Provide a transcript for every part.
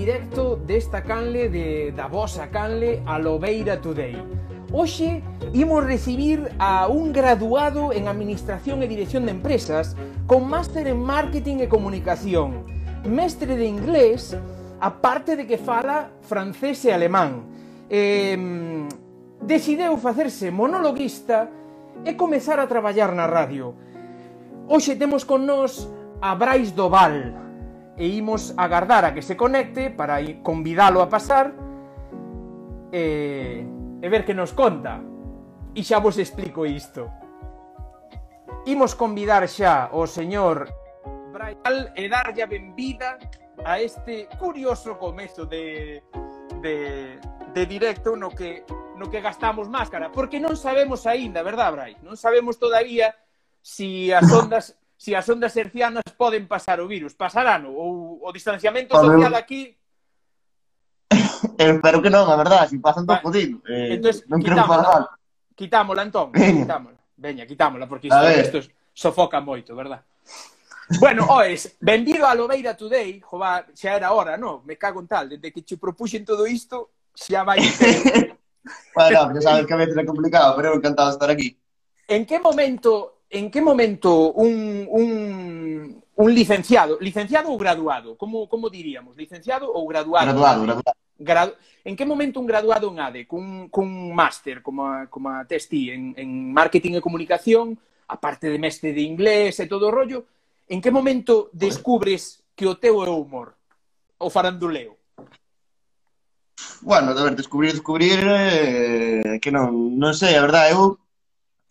directo desta canle de, da vosa canle a Lobeira Today. Hoxe imos recibir a un graduado en Administración e Dirección de Empresas con máster en Marketing e Comunicación, mestre de inglés, aparte de que fala francés e alemán. Eh, decideu facerse monologuista e comezar a traballar na radio. Hoxe temos con nós a Brais Doval, e imos agardar a que se conecte para convidalo a pasar e, e ver que nos conta. E xa vos explico isto. Imos convidar xa o señor Brais e darlle a benvida a este curioso comezo de, de, de directo no que no que gastamos máscara, porque non sabemos aínda, verdad, Brais? Non sabemos todavía si as ondas se as ondas hercianas poden pasar o virus. Pasarano? Ou o distanciamento social aquí... Espero que non, a verdade, se pasan todo podido. Eh, Entonces, non quero falar. Quitámola, entón. Veña. Quitámola. Veña, quitámola, porque isto, isto sofoca moito, verdad? Bueno, oes, benvido a Lobeira Today, jova, xa era hora, no? Me cago en tal, desde que che propuxen todo isto, xa vai... bueno, xa sabes que a veces é complicado, pero eu encantado de estar aquí. En que momento en que momento un, un, un licenciado, licenciado ou graduado, como, como diríamos, licenciado ou graduado? Graduado, graduado. Gradu... En que momento un graduado en ADE, cun, cun máster, como a, como a testi, en, en marketing e comunicación, aparte de mestre de inglés e todo o rollo, en que momento descubres que o teu é o humor, o faranduleo? Bueno, a ver, descubrir, descubrir, eh, que non, non sei, a verdade, eu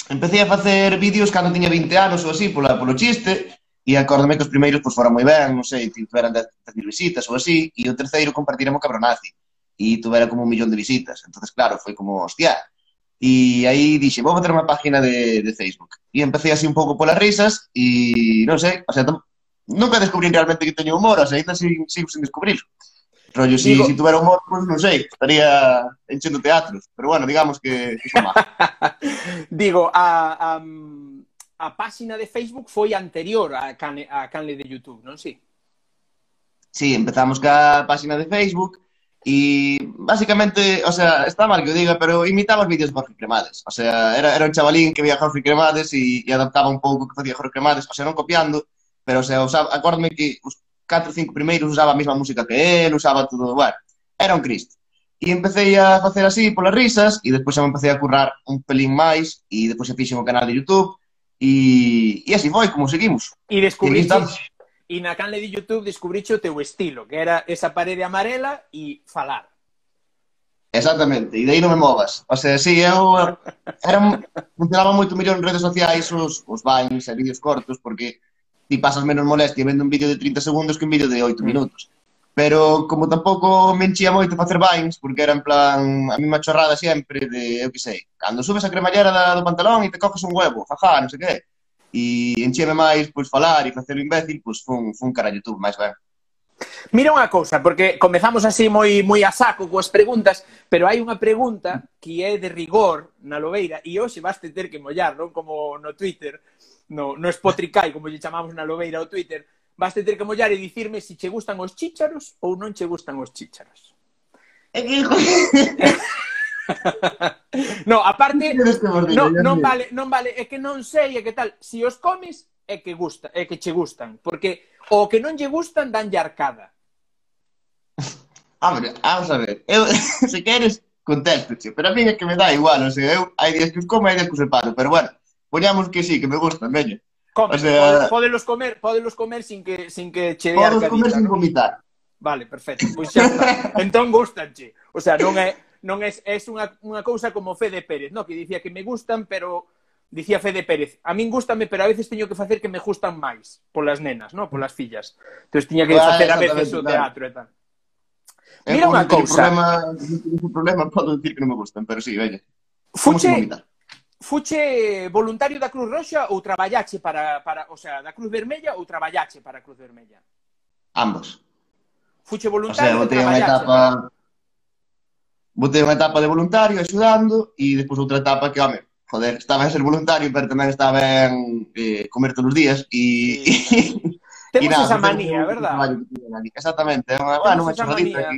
Empecé a facer vídeos cando tiña 20 anos ou así, pola, polo chiste, e acórdame que os primeiros pois, foran moi ben, non sei, tiveran 10.000 visitas ou así, e o terceiro compartiremos cabronazi, e tuvera como un millón de visitas. entonces claro, foi como, hostia, E aí dixe, vou facer unha página de, de Facebook. E empecé así un pouco polas risas e non sei, o sea, nunca descubrí realmente que teño humor, o sea, ainda sigo, sigo sin descubrir. Rollo, si, Digo... si tuvera humor, pues, non sei, estaría enchendo teatros. Pero bueno, digamos que, que son Digo, a, a, a páxina de Facebook foi anterior a canle, a canle de YouTube, non si? Sí? empezamos ca páxina de Facebook e basicamente, o sea, está mal que o diga, pero imitaba os vídeos de Jorge Cremades. O sea, era, era un chavalín que veía Jorge Cremades e, e adaptaba un pouco o que facía Jorge Cremades, o sea, non copiando, pero o sea, usaba, acórdame que catro cinco primeiros usaba a mesma música que él, usaba todo, bueno, era un Cristo. E empecé a facer así polas risas e despois xa me empecé a currar un pelín máis e despois xa fixen o canal de YouTube e, e así foi como seguimos. E descubriste, e na canle de YouTube descubriche o teu estilo, que era esa parede amarela e falar. Exactamente, e dai non me movas. O sea, sí, eu era, funcionaba moito mellor en redes sociais os, os vines e vídeos cortos, porque ti pasas menos molestia vendo un vídeo de 30 segundos que un vídeo de 8 minutos. Pero como tampouco me enchía moito facer vines, porque era en plan a mesma chorrada sempre de, eu que sei, cando subes a cremallera da, do pantalón e te coges un huevo, jaja, non sei que. E enchíame máis, pois, falar e facer o imbécil, pois, fun, fun cara YouTube, máis ben. Mira unha cousa, porque comezamos así moi moi a saco coas preguntas, pero hai unha pregunta que é de rigor na Lobeira e hoxe vas ter que mollar, non? Como no Twitter no, no Spotricai, como lle chamamos na Lobeira o Twitter, vas ter que mollar e dicirme se si che gustan os chícharos ou non che gustan os chícharos. É que... no, aparte no, non vale, non vale, é que non sei é que tal, se si os comes é que gusta, é que che gustan, porque o que non lle gustan danlle arcada. Hombre, vamos a ver, eu, se queres, contesto, che, pero a mí é que me dá igual, o sea, eu, hai días que os como, hai días que os separo, pero bueno, Poñamos que sí, que me gustan, veño. Come, o sea, podelos comer, podelos comer sin que sin que che dé Pódelos comer sin ¿no? vomitar. Vale, perfecto. Pois xa está. entón gustanche. O sea, non é non é é unha unha cousa como Fede Pérez, no, que dicía que me gustan, pero dicía Fede Pérez, a min gustame, pero a veces teño que facer que me gustan máis polas nenas, no, polas fillas. Entón tiña que ah, facer a veces o teatro e tal. Mira eh, unha cousa. Problema, problema podo dicir que non me gustan, pero si, sí, veña. Fuche, fuche voluntario da Cruz Roxa ou traballache para, para, o sea, da Cruz Vermella ou traballache para a Cruz Vermella? Ambos. Fuche voluntario o sea, botei unha etapa para... botei unha etapa de voluntario axudando e despois outra etapa que, home, joder, estaba a ser voluntario, pero tamén estaba en eh, comer todos os días e... Sí. Temos nada, esa manía, verdad? Exactamente, é unha, bueno, unha chorradita.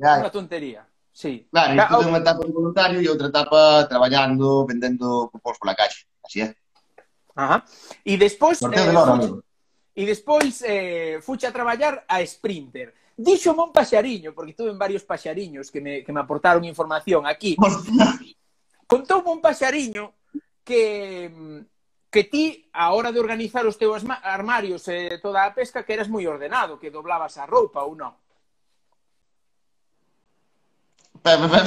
Unha tontería. Sí. Claro, claro isto é unha etapa de voluntario e outra etapa traballando, vendendo cupóns pola caixa. Así é. Ajá. E despois... Sorteo eh, de loro, amigo. E despois eh, fuche a traballar a Sprinter. Dixo mon paxariño, porque tuve varios paxariños que me, que me aportaron información aquí. Contou un paxariño que que ti, a hora de organizar os teus armarios e eh, toda a pesca, que eras moi ordenado, que doblabas a roupa ou non. Pero, pero,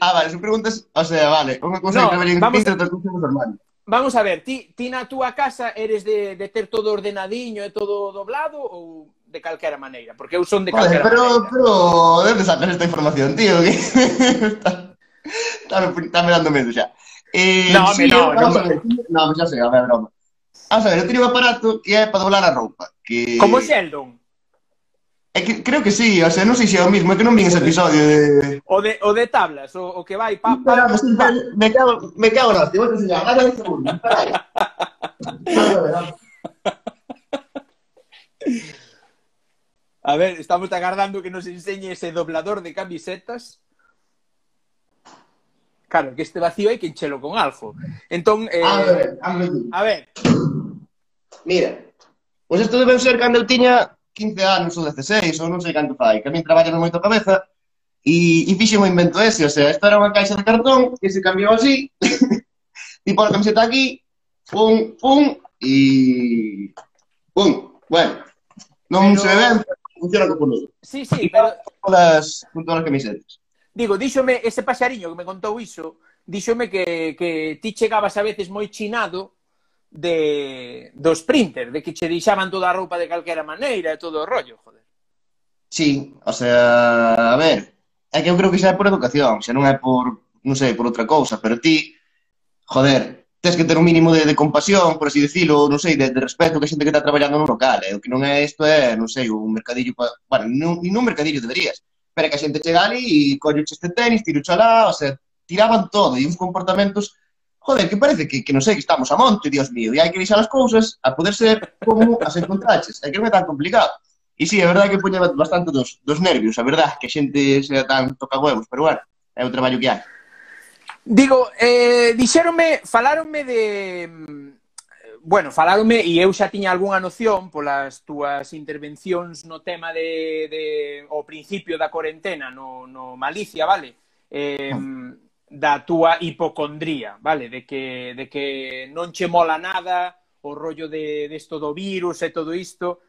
ah, vale, son preguntas... O sea, vale, unha cousa no, que reverín vamos... outra cousa no. Vamos a ver, ti, ti na túa casa eres de, de ter todo ordenadiño e todo doblado ou de calquera maneira? Porque eu son de calquera pero, maneira. Pero, de onde sacas esta información, tío? Que... está, está, está me dando medo xa. Eh, no, sí, no, no, no, no, xa sei, a ver, broma. Vamos a ver, eu teño un aparato que é para doblar a roupa. Que... Como Sheldon. É que, creo que sí, o sea, non sei se é o mismo, é que non vin ese episodio de... O de, o de tablas, o, o que vai... Pa, pa, pa, pa. Me cago, me cago na hostia, vou te enseñar, nada un segundo. A ver, estamos agardando que nos enseñe ese doblador de camisetas. Claro, que este vacío hai que enchelo con algo. Entón, eh, a ver, a ver. A ver. Mira, pois pues isto debe ser cando eu tiña 15 anos ou 16 ou non sei canto fai, que a min traballame moito a cabeza e, e fixe un invento ese, o sea, isto era unha caixa de cartón que se cambiou así, tipo a camiseta aquí, pum, pum, e... pum, bueno, non pero... se ben, funciona co puludo. Sí, sí, e pero... Con todas, con todas as camisetas. Digo, díxome ese paxariño que me contou iso, díxome que, que ti chegabas a veces moi chinado de, dos printers, de que che deixaban toda a roupa de calquera maneira e todo o rollo, joder. Sí, o sea, a ver, é que eu creo que xa é por educación, xa non é por, non sei, por outra cousa, pero ti, joder, tens que ter un mínimo de, de compasión, por así decirlo, non sei, de, de respeto que xente que está traballando no local, eh? o que non é isto é, non sei, un mercadillo, pa... bueno, non, nin un mercadillo deberías, pero que a xente chega ali e colle este tenis, tiro chalá, o sea, tiraban todo, e uns comportamentos joder, que parece que, que non sei, que estamos a monte, dios mío, e hai que deixar as cousas a poder ser como as encontraches, é que non é tan complicado. E sí, é verdade que poña bastante dos, dos nervios, a verdade, que a xente sea tan toca huevos, pero bueno, é o traballo que hai. Digo, eh, dixéronme, falaronme de... Bueno, falaronme, e eu xa tiña algunha noción polas túas intervencións no tema de, de o principio da cuarentena no, no Malicia, vale? Eh, ah da túa hipocondría, vale? De que, de que non che mola nada o rollo de, de esto do virus e todo isto,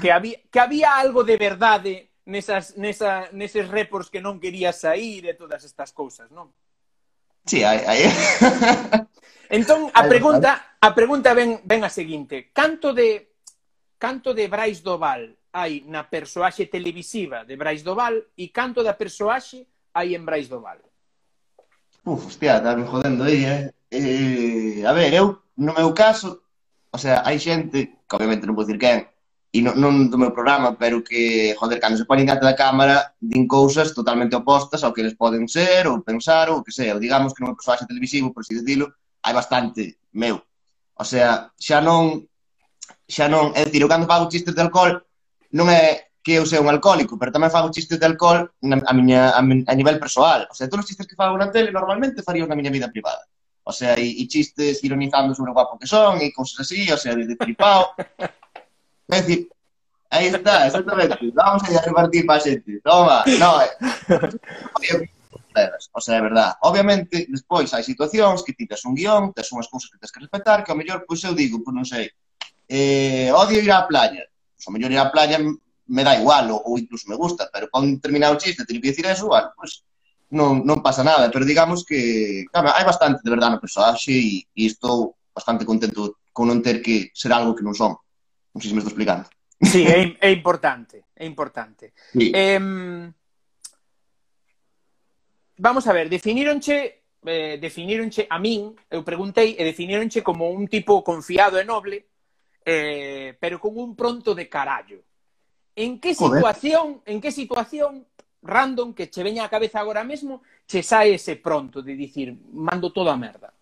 que había, que había algo de verdade nesas, nesa, neses reports que non quería sair e todas estas cousas, non? Sí, aí... aí... entón, a pregunta, a pregunta ven, ven a seguinte. Canto de, canto de Brais Doval hai na persoaxe televisiva de Brais Doval e canto da persoaxe hai en Brais Doval? Uf, hostia, está me jodendo aí, eh? eh? A ver, eu, no meu caso, o sea, hai xente, que obviamente non vou dicir quen, e non, non do meu programa, pero que, joder, cando se ponen ante da cámara, din cousas totalmente opostas ao que eles poden ser, ou pensar, ou que sea, ou digamos que non é personaxe televisivo, por así dicilo, hai bastante meu. O sea, xa non, xa non, é dicir, eu cando fago chistes de alcohol, non é que eu sei un alcohólico, pero tamén fago chistes de alcohol na, a, miña, a, a nivel persoal. O sea, todos os chistes que fago na tele normalmente faríos na miña vida privada. O sea, e, e chistes ironizando sobre o guapo que son e cousas así, o sea, de, de tripao. é dicir, aí está, exactamente. Vamos a repartir para a xente. Toma, no, eh. O sea, é verdad. Obviamente, despois hai situacións que ti tes un guión, tes unhas cousas que tes que respetar, que ao mellor, pois eu digo, pois non sei, eh, odio ir á playa. Pois ao mellor ir á playa me da igual, ou, ou incluso me gusta, pero para un determinado chiste teño que dicir eso, vale, pois pues, non, non pasa nada, pero digamos que, claro, hai bastante de verdade no personaxe e, e estou bastante contento con non ter que ser algo que non son. Non sei se me estou explicando. Sí, é, é importante, é importante. Sí. Eh, vamos a ver, definíronche eh, definíronche a min, eu preguntei, e definíronche como un tipo confiado e noble, eh, pero con un pronto de carallo en que situación, Joder. en que situación random que che veña a cabeza agora mesmo, che sae ese pronto de dicir, mando todo a merda.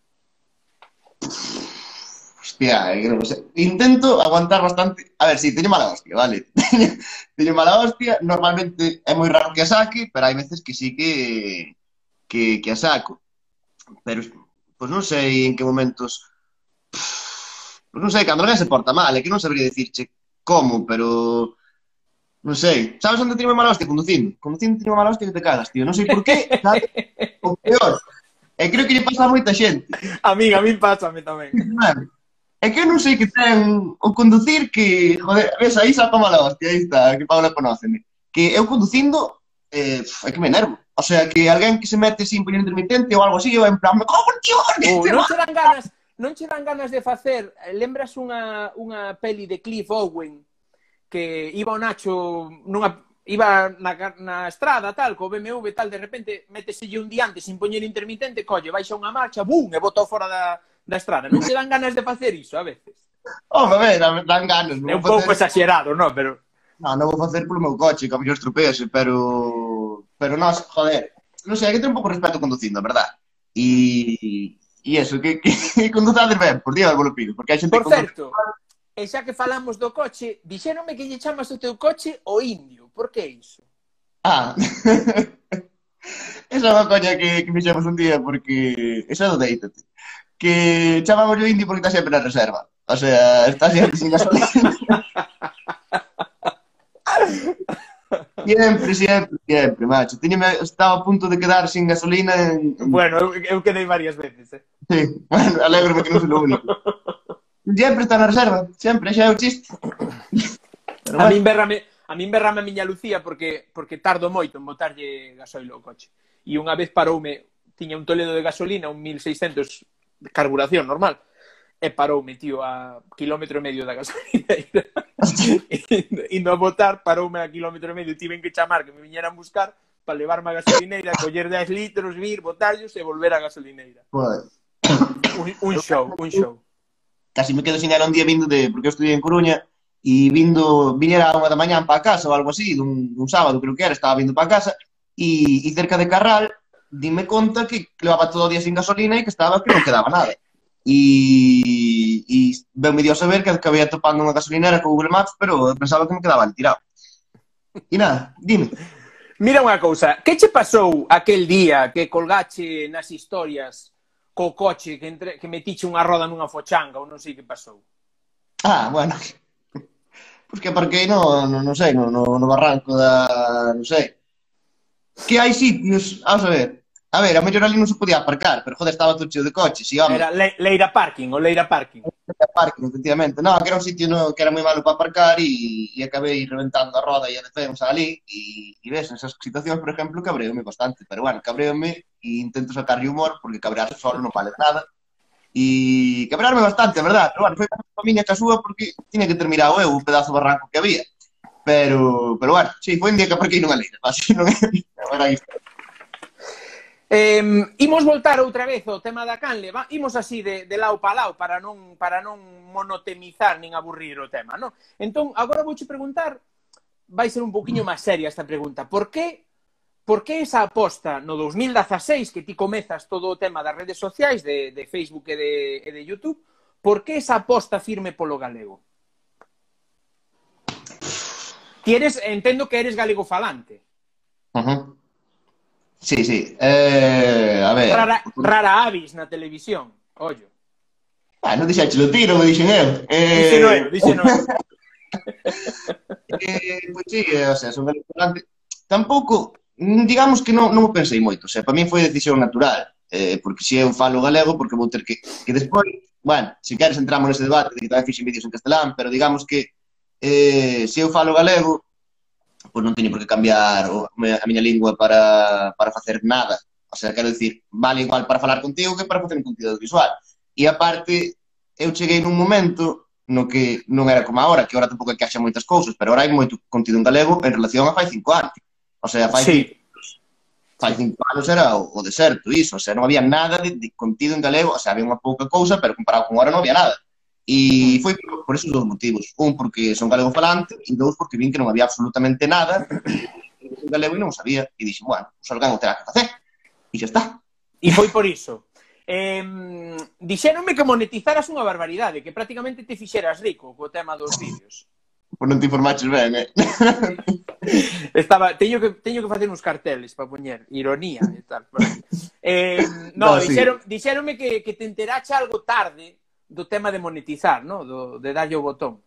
Hostia, eh, creo que intento aguantar bastante. A ver, sí, teño mala hostia, vale. teño mala hostia, normalmente é moi raro que a saque, pero hai veces que sí que que, que a saco. Pero, pois pues non sei en que momentos... Pois pues non sei, cando alguén se porta mal, é que non sabría dicirche como, pero Non sei. Sabes onde teño mala hostia? Conducindo. Conducindo teño mala hostia que te cagas, tío. Non sei por qué, sabes? o peor. E creo que lle pasa a moita xente. A mí, a mí pásame tamén. É que eu non sei que ten o conducir que, joder, ves, aí saca mala hostia, aí está, que Paula conoceme. Que eu conducindo, eh, é que me nervo. O sea, que alguén que se mete sin poñer intermitente ou algo así, eu en plan, me cago en tío, Oh, non dan ganas, non che dan ganas de facer, lembras unha, unha peli de Cliff Owen, que iba o Nacho nunha iba na, na estrada, tal, co BMW, tal, de repente, méteselle un diante sin poñer intermitente, colle, baixa unha marcha, bum, e botou fora da, da estrada. Non te dan ganas de facer iso, a veces? Oh, a ver, dan ganas. É un pouco facer... exagerado, non, pero... Non, non vou facer polo meu coche, que a mellor estropease, pero... Pero non, joder, non sei, hai que ter un pouco respeto conducindo, verdad? E... E eso, que, que, que conduzades ben, por Dios, vos lo pido, porque hai xente... Por certo, E xa que falamos do coche, dixéronme que lle chamas o teu coche o indio. Por que iso? Ah, esa é unha coña que, que fixemos un día porque... Esa do deítate. Que chamamos o indio porque está sempre na reserva. O sea, está sempre sin gasolina. Siempre, siempre, siempre, macho. Tiñeme, estaba a punto de quedar sin gasolina en... Bueno, eu, eu quedei varias veces, eh? Sí, bueno, alegro que non sou o único. Sempre está na reserva, sempre, xa é o chiste. Pero a min berrame, a min berrame a miña Lucía porque porque tardo moito en botarlle gasoil ao coche. E unha vez paroume, tiña un toledo de gasolina, un 1600 de carburación normal, e paroume, tío, a kilómetro e medio da gasolineira. Indo a botar, paroume a kilómetro e medio, tiven que chamar que me viñeran buscar para levarme a gasolineira, coller 10 litros, vir, botarlos e volver a gasolineira. Bueno. Un, un show, un show casi me quedo sin ela un día vindo de, porque eu estudiei en Coruña, e vindo, viñera a unha da mañán para casa ou algo así, dun, dun sábado creo que era, estaba vindo para casa, e, e cerca de Carral, dime conta que levaba todo o día sin gasolina e que estaba que non quedaba nada. E, e ben me dio a saber que acabei atopando unha gasolinera con Google Maps, pero pensaba que me quedaba ali tirado. E nada, dime. Mira unha cousa, que che pasou aquel día que colgache nas historias co coche que, entre, que metiche unha roda nunha fochanga ou non sei que pasou. Ah, bueno. Pois que aparquei no, no, no sei, no, no, no barranco da... non sei. Que hai sitios, a saber, A ver, a mellor ali non se podía aparcar, pero joder, estaba todo cheo de coches, e home. Era le Leira Parking, o Leira Parking. Leira Parking, efectivamente. No, que era un sitio no, que era moi malo para aparcar e, e acabei reventando a roda e a defensa ali e, e ves, esas situacións, por exemplo, cabreome bastante, pero bueno, cabreome e intento sacarlle humor porque cabrearse solo non vale nada. E cabrearme bastante, a verdad, pero bueno, foi a miña casúa porque tiña que terminar o eu o pedazo de barranco que había. Pero, pero bueno, sí, foi un día que aparquei nunha leira, así non é, era isto. Eh, imos voltar outra vez ao tema da canle, va? imos así de, de lao para lao para non, para non monotemizar nin aburrir o tema, non? Entón, agora vouche preguntar, vai ser un poquinho máis seria esta pregunta, por que Por que esa aposta no 2016 que ti comezas todo o tema das redes sociais de, de Facebook e de, e de Youtube por que esa aposta firme polo galego? Ti eres, entendo que eres galego falante uh -huh. Sí, sí. Eh, a ver... Rara, rara avis na televisión, ollo. Ah, non dixaxe o tiro, me dixen eu. Eh... Dixen eu, dixen eu. eh, pois pues, sí, eh, o sea, sobre restaurante... Tampouco, digamos que non, non o pensei moito. O sea, para mí foi decisión natural. Eh, porque se eu falo galego, porque vou ter que... Que despois, bueno, se queres entramos nese debate de que tamén fixen vídeos en castelán, pero digamos que eh, se eu falo galego, pois non teño por que cambiar a miña lingua para, para facer nada. O sea, quero dicir, vale igual para falar contigo que para facer un contido visual. E aparte, eu cheguei nun momento no que non era como agora, que agora tampouco é que haxa moitas cousas, pero agora hai moito contido en galego en relación a fai cinco anos. O sea, fai, sí. fai cinco anos era o, o deserto, iso. O sea, non había nada de, de contido en galego, o sea, había unha pouca cousa, pero comparado con agora non había nada. E foi por, por esos dous motivos. Un, porque son galego falante, e dous, porque vin que non había absolutamente nada en galego e non sabía. E dixen, bueno, pues alguén o terá que facer. E xa está. E foi por iso. Eh, dixéronme que monetizaras unha barbaridade, que prácticamente te fixeras rico co tema dos vídeos. Pois non te informaches ben, eh? Estaba, teño que, teño que facer uns carteles para poñer ironía e tal. Para... Eh, no, no dixeron, sí. dixéronme que, que te enterache algo tarde do tema de monetizar, no? Do, de darlle o botón.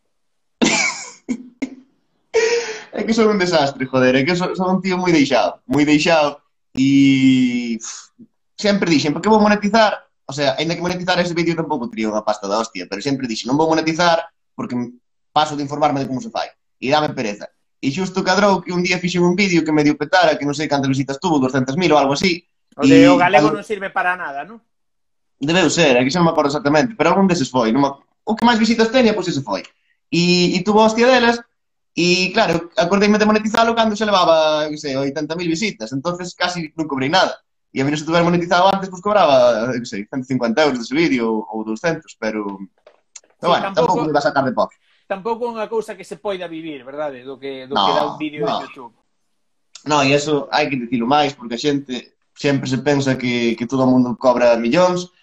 é que son un desastre, joder, é que son, son un tío moi deixado, moi deixado e sempre dixen, por que vou monetizar? O sea, ainda que monetizar ese vídeo tampouco teria unha pasta da hostia, pero sempre dixen, non vou monetizar porque paso de informarme de como se fai e dame pereza. E xusto cadrou que un día fixen un vídeo que medio petara, que non sei cantas visitas tuvo, 200.000 ou algo así. O de e... o galego non sirve para nada, non? Debeu ser, é que xa non me acordo exactamente, pero algún deses foi. Non me... O que máis visitas teña, pois ese foi. E, e tuvo a hostia delas, e claro, acordeime de monetizalo cando xa levaba, que sei, 80.000 visitas, entonces casi non cobrei nada. E a mí non se tuver monetizado antes, pois cobraba, que sei, 150 euros dese vídeo ou 200, pero... Pero sí, bueno, tampouco, tampouco me vas a sacar de pop. Tampouco é unha cousa que se poida vivir, verdade? Do que, do no, que dá un vídeo no. de YouTube. No, e eso hai que dicilo máis, porque a xente sempre se pensa que, que todo o mundo cobra millóns,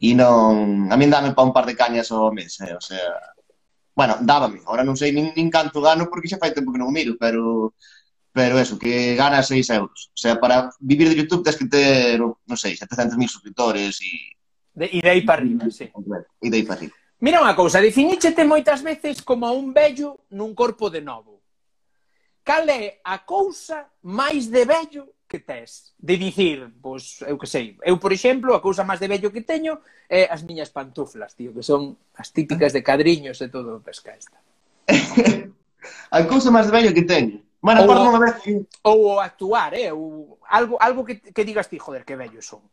E non... A min dame pa un par de cañas ao mes, eh? o sea... Bueno, dábame. Ahora non sei nin, nin canto gano porque xa fai tempo que non o miro, pero... Pero eso, que gana 6 euros. O sea, para vivir de YouTube tens que ter, non sei, 700.000 suscriptores e... De, e de aí para arriba, sí. E de aí para arriba. Mira unha cousa, definíchete moitas veces como un vello nun corpo de novo. Cal é a cousa máis de vello que tes. De dicir, pois, eu que sei, eu, por exemplo, a cousa máis de vello que teño é as miñas pantuflas, tío, que son as típicas de cadriños e todo o pesca esta. a cousa máis de vello que teño. Bueno, ou, unha vez... que... ou actuar, eh? Ou algo, algo que, que digas ti, joder, que vello son.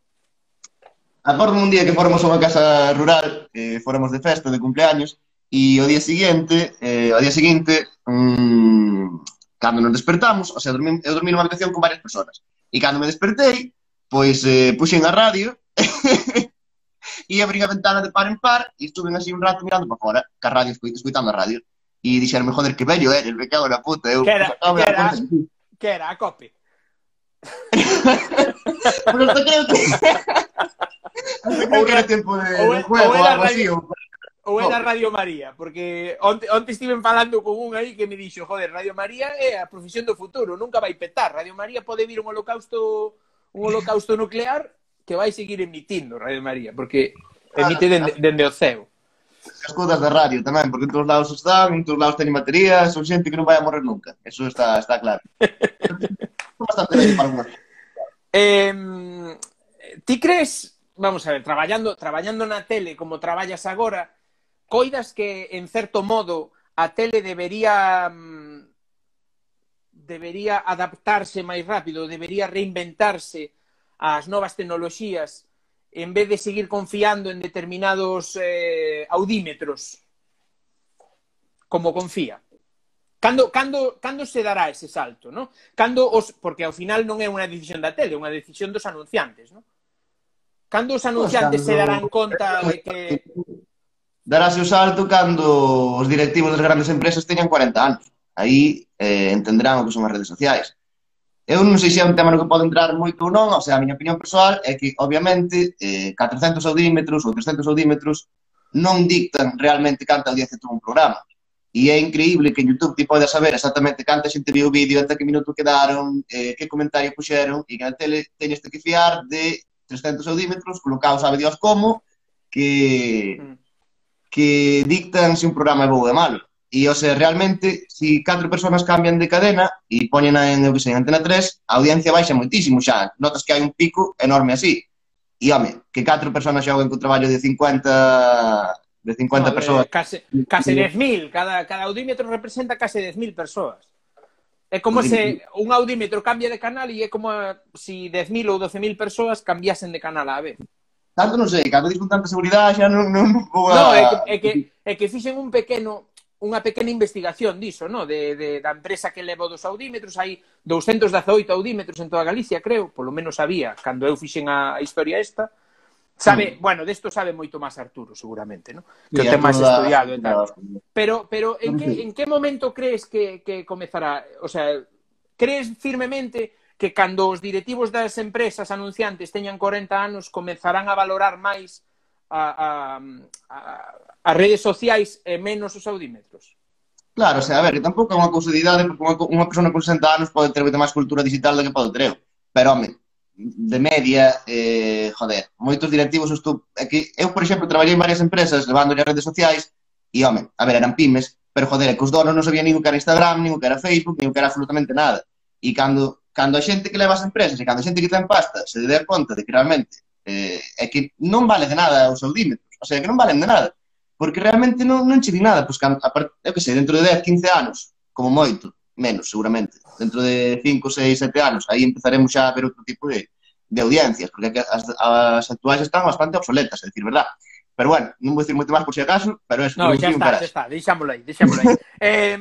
Acordo un día que fóramos a unha casa rural, eh, fóramos de festa, de cumpleaños, e o día seguinte, eh, o día seguinte, mmm, cando nos despertamos, o sea, dormí, eu dormí nunha habitación con varias persoas. E cando me despertei, pois eh, puxen a radio e abrí a ventana de par en par e estuve así un rato mirando para fora, ca radio, escu- escuitando a radio. E dixeronme, joder, que bello eres, me cago na puta. Eu, Que era- que era? Que era a cope. Pero creo que... hasta creo que era tempo de, ou de juego ou ou era algo así. radio- ou- ou era oh. Radio María? Porque onte, onte estiven falando con un aí que me dixo, joder, Radio María é a profesión do futuro, nunca vai petar. Radio María pode vir un holocausto un holocausto nuclear que vai seguir emitindo Radio María, porque emite dende, dende o ceo. As codas da radio tamén, porque en todos lados están, en todos lados teñen baterías, son xente que non vai a morrer nunca. Eso está, está claro. Bastante ben para unha. Eh, ti crees, vamos a ver, traballando, traballando na tele como traballas agora, coidas que, en certo modo, a tele debería mm, debería adaptarse máis rápido, debería reinventarse ás novas tecnoloxías en vez de seguir confiando en determinados eh, audímetros como confía. Cando, cando, cando se dará ese salto, no? Cando os, porque ao final non é unha decisión da tele, é unha decisión dos anunciantes, no? Cando os anunciantes pues, cando... se darán conta de que eh, darase o salto cando os directivos das grandes empresas teñan 40 anos. Aí eh, entenderán o que son as redes sociais. Eu non sei se é un tema no que pode entrar moito ou non, o sea, a miña opinión persoal é que, obviamente, eh, 400 audímetros ou 300 audímetros non dictan realmente canta audiencia tuvo un programa. E é increíble que en YouTube ti podes saber exactamente canta xente viu o vídeo, ata que minuto quedaron, eh, que comentario puxeron, e que na tele teñes que fiar de 300 audímetros, colocados sabe Dios como, que... Mm que dictan se un programa é bo ou é malo. E, o sea, realmente, se si catro persoas cambian de cadena e poñen en, eu que sei, Antena 3, a audiencia baixa moitísimo xa. Notas que hai un pico enorme así. E, home, que catro persoas xoguen co traballo de 50 de 50 no, persoas. Case, case 10.000, cada, cada audímetro representa case 10.000 persoas. É como se un audímetro cambia de canal e é como se si 10.000 ou 12.000 persoas cambiasen de canal á vez tanto non sei, cando dis con tanta seguridade xa non, non, non vou a... No, é que, é que, é que fixen un pequeno unha pequena investigación diso, no? de, de, da empresa que leva dos audímetros, hai 218 audímetros en toda Galicia, creo, polo menos había, cando eu fixen a, a historia esta, sabe, mm. bueno, desto sabe moito máis Arturo, seguramente, no? que yeah, o ten máis estudiado e tal. Pero, pero en, que, en que momento crees que, que comezará? O sea, crees firmemente que cando os directivos das empresas anunciantes teñan 40 anos comenzarán a valorar máis a, a, a, as redes sociais e menos os audímetros? Claro, o sea, a ver, que tampouco é unha cousa de idade, porque unha, unha persona con 60 anos pode ter moita máis cultura digital do que pode ter eu. Pero, home, de media, eh, joder, moitos directivos estou... Aquí, eu, por exemplo, traballei en varias empresas levando as redes sociais e, home, a ver, eran pymes, pero, joder, que os donos non sabían nin o que era Instagram, nin o que era Facebook, nin o que era absolutamente nada. E cando cando a xente que leva as empresas e cando a xente que ten pasta se dé conta de que realmente eh, é que non vale de nada os audímetros, o sea, que non valen de nada, porque realmente non, non che di nada, pois, cando, a part, eu que sei, dentro de 10, 15 anos, como moito, menos, seguramente, dentro de 5, 6, 7 anos, aí empezaremos xa a ver outro tipo de, de audiencias, porque as, as actuais están bastante obsoletas, é dicir, verdad? Pero bueno, non vou dicir moito máis por si acaso, pero eso... No, xa está, xa está, deixámoslo aí, deixámoslo aí. eh,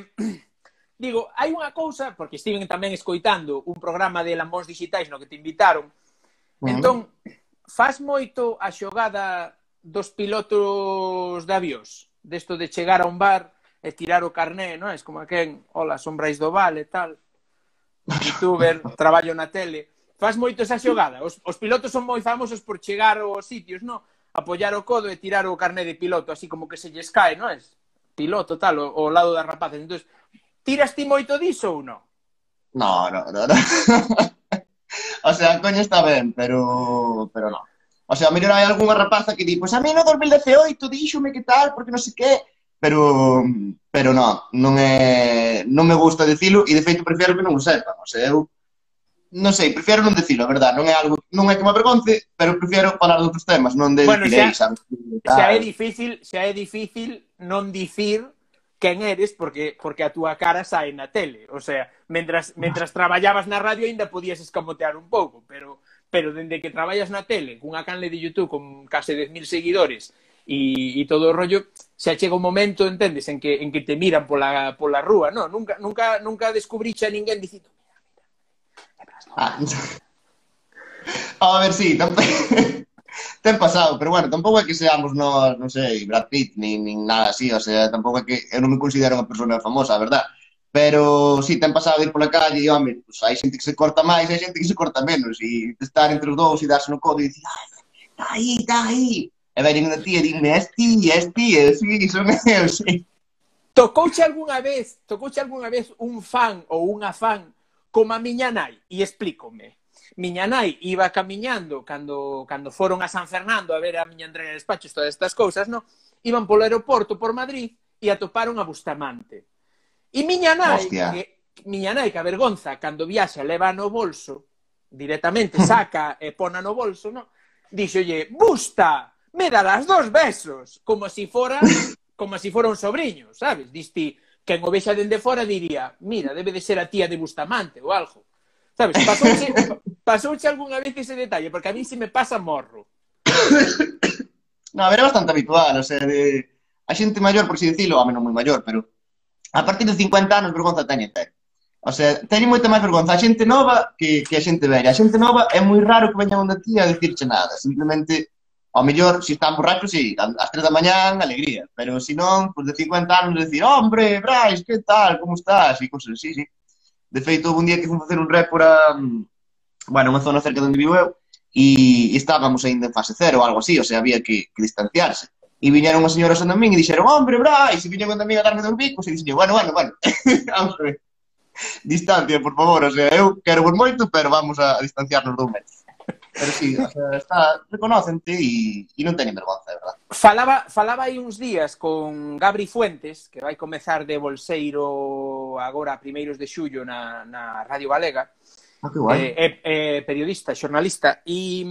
digo, hai unha cousa, porque estiven tamén escoitando un programa de Lambóns Digitais no que te invitaron, bueno. entón, faz moito a xogada dos pilotos de avións, desto de chegar a un bar e tirar o carné, non é? Como quen, hola, son Brais do Val e tal, youtuber, traballo na tele, faz moito esa xogada. Os, os pilotos son moi famosos por chegar aos sitios, non? Apoyar o codo e tirar o carné de piloto, así como que se lles cae, non é? Piloto, tal, o, o lado das rapaces. Entón, Tiras ti moito diso ou non? No, no, no, no. o sea, coño está ben, pero pero non. O sea, mellor hai algunha rapaza que di, pois pues a mí no 2018 díxome que tal, porque non sei que, pero pero non, non é non me gusta dicilo e de feito prefiero que non o sepan, o sea, eu non sei, prefiero non dicilo, a verdad, non é algo non é que me avergonce, pero prefiero falar de outros temas, non de bueno, direi, xa, sabes? Xa é difícil, xa é difícil non dicir quen eres porque porque a túa cara sae na tele, o sea, mentras mentras traballabas na radio aínda podías escamotear un pouco, pero pero dende que traballas na tele cunha canle de YouTube con case 10.000 seguidores e, e todo o rollo, se chega un momento, entendes, en que en que te miran pola pola rúa, no, nunca nunca nunca descubriche a ninguén dicindo, mira, mira, mira, mira, mira, mira, ten pasado, pero bueno, tampouco é que seamos nós, non sei, Brad Pitt, nin, nin nada así, o sea, tampouco é que eu non me considero unha persona famosa, verdad, pero si sí, ten pasado de ir pola calle e, home, pues, hai xente que se corta máis hai xente que se corta menos e estar entre os dous e darse no codo e dicir, ai, está aí, está aí e veñen unha tía e dime, es ti, es ti, sí, son eu, sí. Tocouche algunha vez, tocouche algunha vez un fan ou unha fan como a miña nai, e explícome. miña nai iba camiñando cando, cando foron a San Fernando a ver a miña entrega de despachos, todas estas cousas, no? iban polo aeroporto por Madrid e atoparon a Bustamante. E miña nai, Hostia. que, miña nai que a vergonza, cando viaxa, leva no bolso, directamente saca e pona no bolso, no? dixolle, Busta, me darás dos besos, como si fora como si fora un sobrinho, sabes? Diste, que en o vexa dende fora diría, mira, debe de ser a tía de Bustamante ou algo. Sabes, pasouche, pasouche algunha vez ese detalle, porque a mí se me pasa morro. No, a ver, é bastante habitual, o sea, de... a xente maior, por si dicilo, a menos moi maior, pero a partir de 50 anos vergonza teñe, teñe. O sea, teñe moita máis vergonza a xente nova que, que a xente velha. A xente nova é moi raro que veñan onde ti a dicirche nada. Simplemente, ao mellor, se si están borrachos, sí, ás 3 da mañán, alegría. Pero se si non, pues de 50 anos, decir, hombre, Brais, que tal, como estás? E cosas así, sí. De feito, un día que fun facer un récord a, mm, bueno, unha zona cerca de onde vivo eu, e, e estábamos aínda en fase cero ou algo así, o sea, había que, que distanciarse. E viñeron unhas señoras a min e dixeron, hombre, bra, e se viña contra min a darme dos bicos, e dixen, bueno, bueno, bueno, vamos a ver. Distancia, por favor, o sea, eu quero vos moito, pero vamos a distanciarnos dun metro. Pero sí, o sea, está, reconocente e, e non teñen vergonza, de verdad. Falaba, falaba aí uns días con Gabri Fuentes, que vai comezar de bolseiro agora a primeiros de xullo na, na Radio Galega, Ah, eh, eh, eh, periodista, xornalista, e,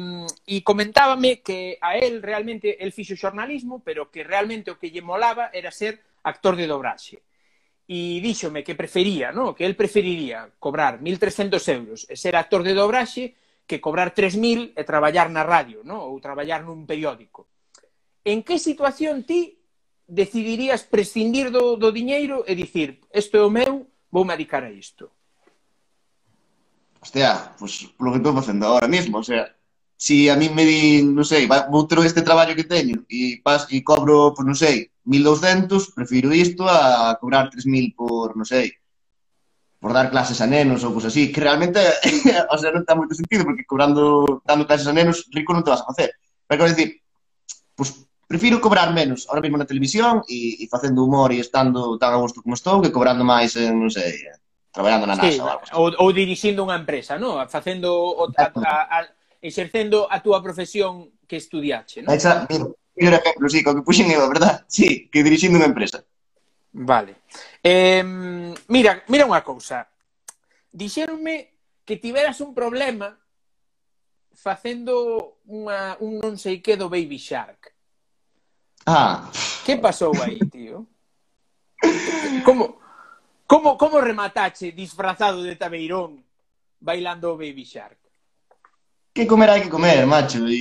e comentábame que a él realmente, el fixo xornalismo, pero que realmente o que lle molaba era ser actor de dobraxe e díxome que prefería, no? que el preferiría cobrar 1.300 euros e ser actor de dobraxe que cobrar 3.000 e traballar na radio, no? ou traballar nun periódico. En que situación ti decidirías prescindir do, do diñeiro e dicir, isto é o meu, vou me dedicar a isto? Hostia, pues, polo que estou facendo agora mesmo, o sea, si a mí me di, non sei, vou ter este traballo que teño e, pas, e cobro, pois pues, non sei, 1200, prefiro isto a cobrar 3000 por, non sei, por dar clases a nenos ou cousas así, que realmente, o sea, non ten moito sentido, porque cobrando, dando clases a nenos, rico non te vas a facer. Pero quero dicir, pues, prefiro cobrar menos ahora mesmo na televisión e, e facendo humor e estando tan a gusto como estou que cobrando máis en, non sei, traballando na NASA sí, ou algo así. Ou, ou dirixindo unha empresa, non? Facendo, o, a, a, a, exercendo a túa profesión que estudiache, non? Exa, mira, mira, ejemplo, sí, co que puxen eu, verdad? Sí, que dirixindo unha empresa. Vale. Eh, mira, mira unha cousa. Dixeronme que tiveras un problema facendo unha, un non sei que do Baby Shark. Ah. Que pasou aí, tío? como, como, como rematache disfrazado de tabeirón bailando o Baby Shark? Que comer hai que comer, macho, e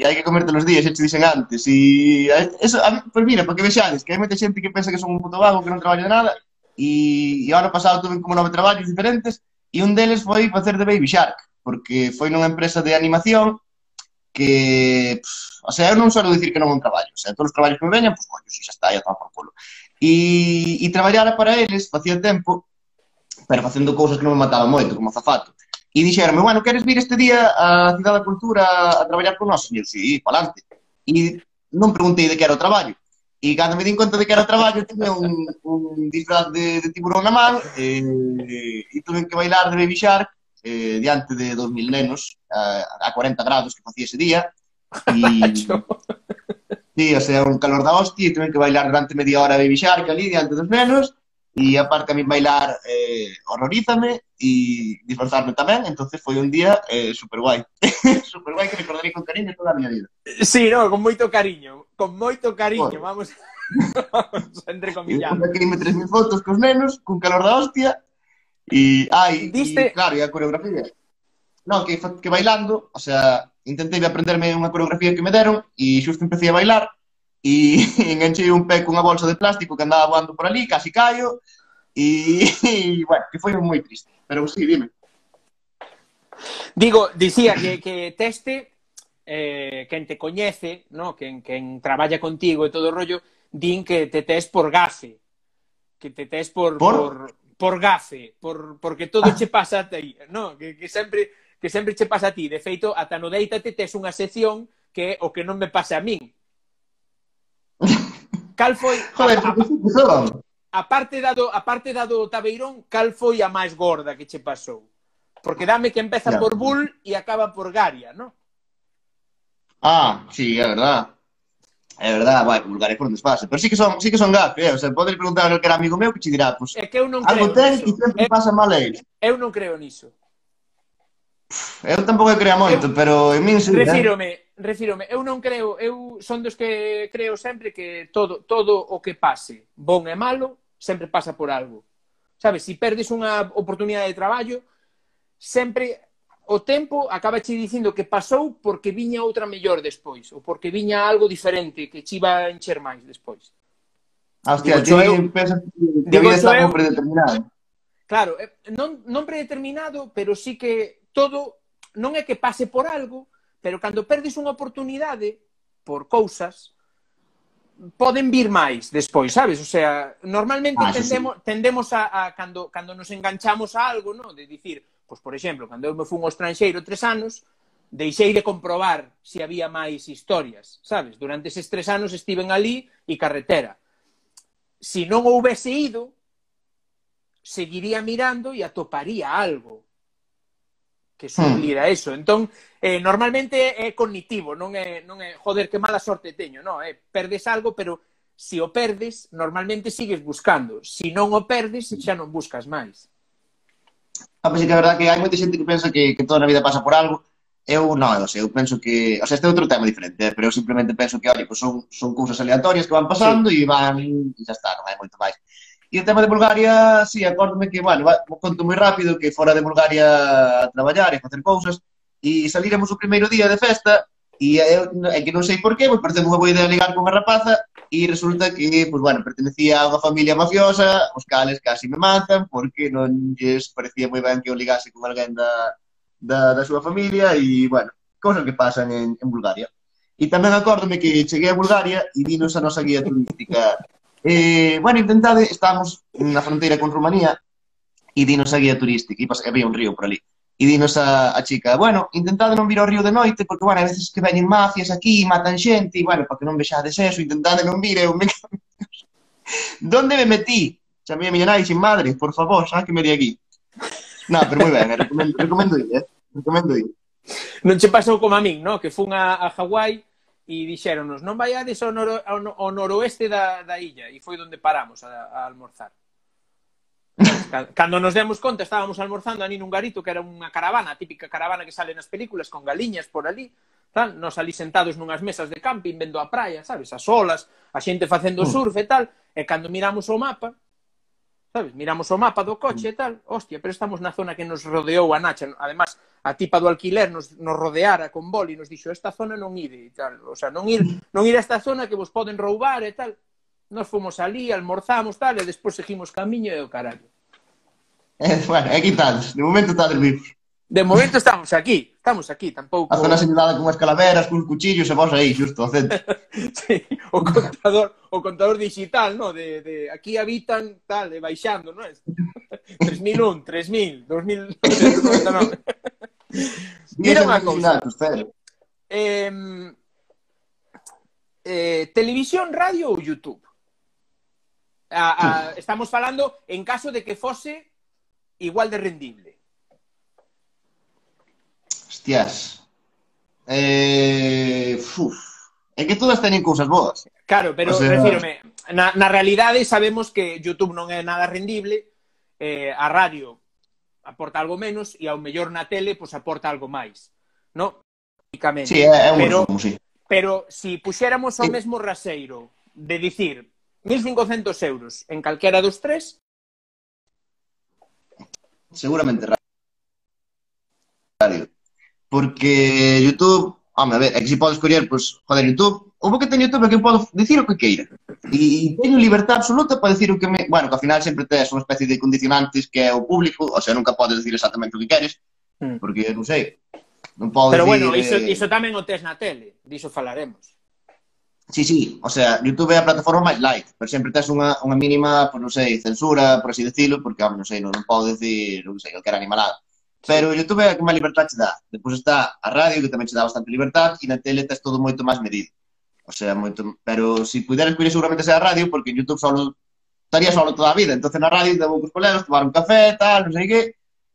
e hai que comerte los días, e te dixen antes, e eso, a, pues mira, para que vexades, que hai moita xente que pensa que son un puto vago, que non traballo nada, e, e ano pasado tuve como nove traballos diferentes, e un deles foi facer de Baby Shark, porque foi nunha empresa de animación que, pff, o sea, eu non solo dicir que non é un traballo, o sea, todos os traballos que me veñan, pois, pues, coño, si xa está, ya toma por culo. E, e traballara para eles, facía tempo, pero facendo cousas que non me mataban moito, como azafato. E dixeronme, bueno, queres vir este día á Cidade da Cultura a traballar con nós? E eu, sí, palante. E non preguntei de que era o traballo. E cando me din conta de que era o traballo, tiña un, un disfraz de, de tiburón na man e, e tuve que bailar de Baby Shark eh, diante de 2.000 nenos a, a 40 grados que facía ese día. E, sí, o sea, un calor da hostia e tuve que bailar durante media hora Baby Shark ali diante dos nenos e aparte a mí bailar eh, horrorízame e disfrazarme tamén, entonces foi un día eh, super guai. super guai que recordarei con cariño toda a miña vida. Sí, no, con moito cariño, con moito cariño, bueno. vamos, vamos entre comillas. Aquí me tres mil fotos cos nenos, cun calor da hostia, e, ai, Diste... e, claro, e a coreografía. No, que, que bailando, o sea, intentei aprenderme unha coreografía que me deron e xusto empecé a bailar e enganchei un pé cunha bolsa de plástico que andaba voando por ali, casi caio, e, e bueno, que foi moi triste. Pero sí, dime. Digo, dicía que, que teste, eh, quen te coñece, no? quen, quen traballa contigo e todo o rollo, din que te tes por gafe. Que te tes por, por... por, por gafe, por, porque todo ah. che pasa a ti, no? que, que sempre que sempre che pasa a ti. De feito, ata no Deítate tes unha sección que é o que non me pasa a min. Cal foi... Joder, a, a, aparte dado, aparte dado Tabeirón, cal foi a máis gorda que che pasou? Porque dame que empeza por Bull e acaba por Garia, ¿no? Ah, sí, é verdad. É verdad, vai, Bulgaria por onde pase. Pero sí que son, sí que son gafe, eh? o sea, podes preguntar a calquera amigo meu que che dirá, pues, é que eu non algo ten que sempre eu, pasa mal a. Eu non creo niso. Eu tampouco creo moito, eu, pero en min sí, eh. Refírome, eh? refírome, eu non creo, eu son dos que creo sempre que todo, todo o que pase, bon e malo, sempre pasa por algo. Sabes, se si perdes unha oportunidade de traballo, sempre o tempo acaba che dicindo que pasou porque viña outra mellor despois, ou porque viña algo diferente que che iba a encher máis despois. Hostia, digo, ti eu, pensas que digo, está eu, predeterminado. Claro, eh, non, non predeterminado, pero sí que todo non é que pase por algo, Pero cando perdes unha oportunidade por cousas, poden vir máis despois, sabes? O sea, normalmente ah, tendemos, sí. tendemos a, a cando, cando nos enganchamos a algo, ¿no? de dicir, pois, pues, por exemplo, cando eu me fun ao estranxeiro tres anos, deixei de comprobar se había máis historias, sabes? Durante eses tres anos estiven ali e carretera. Se si non houvese ido, seguiría mirando e atoparía algo que sublira hmm. eso. Entón, eh, normalmente é cognitivo, non é, non é joder, que mala sorte teño, non, é perdes algo, pero se si o perdes, normalmente sigues buscando. Se si non o perdes, xa non buscas máis. Ah, pois pues, que a verdad que hai moita xente que pensa que, que toda a vida pasa por algo. Eu non, eu, sei, eu penso que... O sea, este é outro tema diferente, eh, pero eu simplemente penso que, olha, pues son, son cousas aleatorias que van pasando sí. e van... e xa está, non hai moito máis. E o tema de Bulgaria, sí, acórdome que, bueno, va, conto moi rápido que fora de Bulgaria a traballar e a facer cousas, e salíramos o primeiro día de festa, e eu, é que non sei por qué, pois parece unha boa idea ligar con a rapaza, e resulta que, pois, bueno, pertenecía a unha familia mafiosa, os cales casi me matan, porque non lles parecía moi ben que eu ligase con alguén da, da, da súa familia, e, bueno, cousas que pasan en, en Bulgaria. E tamén acórdome que cheguei a Bulgaria e vinos a nosa guía turística Eh, bueno, intentade, eh, estábamos na fronteira con Rumanía e dinos a guía turística, e pasa había un río por ali. E dinos a, a chica, bueno, intentade non vir ao río de noite, porque, bueno, a veces que veñen mafias aquí e matan xente, e, bueno, para que non vexades eso, intentade non vir, eu me... Donde me metí? Chamei a miña nai, sin madre, por favor, xa que me di aquí. Non, pero moi ben, eh, recomendo, recomendo ir, eh? Recomendo ir. Non che pasou como a min, no? Que fun a, a Hawái e dixéronos non vaiades ao, noro, ao, ao noroeste da, da illa e foi onde paramos a, a almorzar. Cando nos demos conta estábamos almorzando ali nun garito que era unha caravana, a típica caravana que sale nas películas con galiñas por ali tal, nos ali sentados nunhas mesas de camping vendo a praia, sabes, as olas, a xente facendo mm. surf e tal, e cando miramos o mapa, sabes, miramos o mapa do coche e tal, hostia, pero estamos na zona que nos rodeou a Nacha, además a tipa do alquiler nos, nos rodeara con boli, nos dixo esta zona non ide e tal, o sea, non ir, non ir a esta zona que vos poden roubar e tal. Nos fomos ali, almorzamos tal, e despois seguimos camiño e o carallo. Eh, bueno, aquí que tal, de momento tal vivos. De momento estamos aquí, estamos aquí, tampouco... A zona señalada con as calaveras, con cuchillos e vos aí, xusto, ao centro. sí, o contador, o contador digital, no? De, de aquí habitan, tal, de baixando, non é? 3001, 3000, 2000... Mira unha cousa. Eh, eh, televisión, radio ou YouTube? A, a, estamos falando en caso de que fose igual de rendible. Hostias. Eh, uf. É que todas teñen cousas boas. Claro, pero o sea... refírome, na, na realidade sabemos que YouTube non é nada rendible, eh, a radio aporta algo menos e ao mellor na tele pois aporta algo máis. No? Sí, é, é un pero, resumo, sí. pero se si puxéramos sí. mesmo raseiro de dicir 1.500 euros en calquera dos tres, seguramente radio porque YouTube, home, a ver, é que si podes escoller, pois, pues, joder, YouTube, o bo que ten YouTube é que podo dicir o que queira. E, e teño libertad absoluta para dicir o que me... Bueno, que ao final sempre tes unha especie de condicionantes que é o público, o sea, nunca podes dicir exactamente o que queres, mm. porque, non sei, non podo Pero dicir... bueno, iso, eh, iso tamén o tes na tele, diso falaremos. Sí, sí, o sea, YouTube é a plataforma máis light, pero sempre tes unha, unha mínima, pues, non sei, censura, por así decirlo, porque, home, non sei, non, non podo decir, non sei, calquera animalada. Pero o YouTube é a que máis libertad te dá. Depois está a radio, que tamén che dá bastante libertad, e na tele tes todo moito máis medido. O sea, moito... Pero se si puderas escolher seguramente sea a radio, porque en YouTube solo estaría solo toda a vida. Entonces na radio debo cos colegas, tomar un café, tal, non sei que,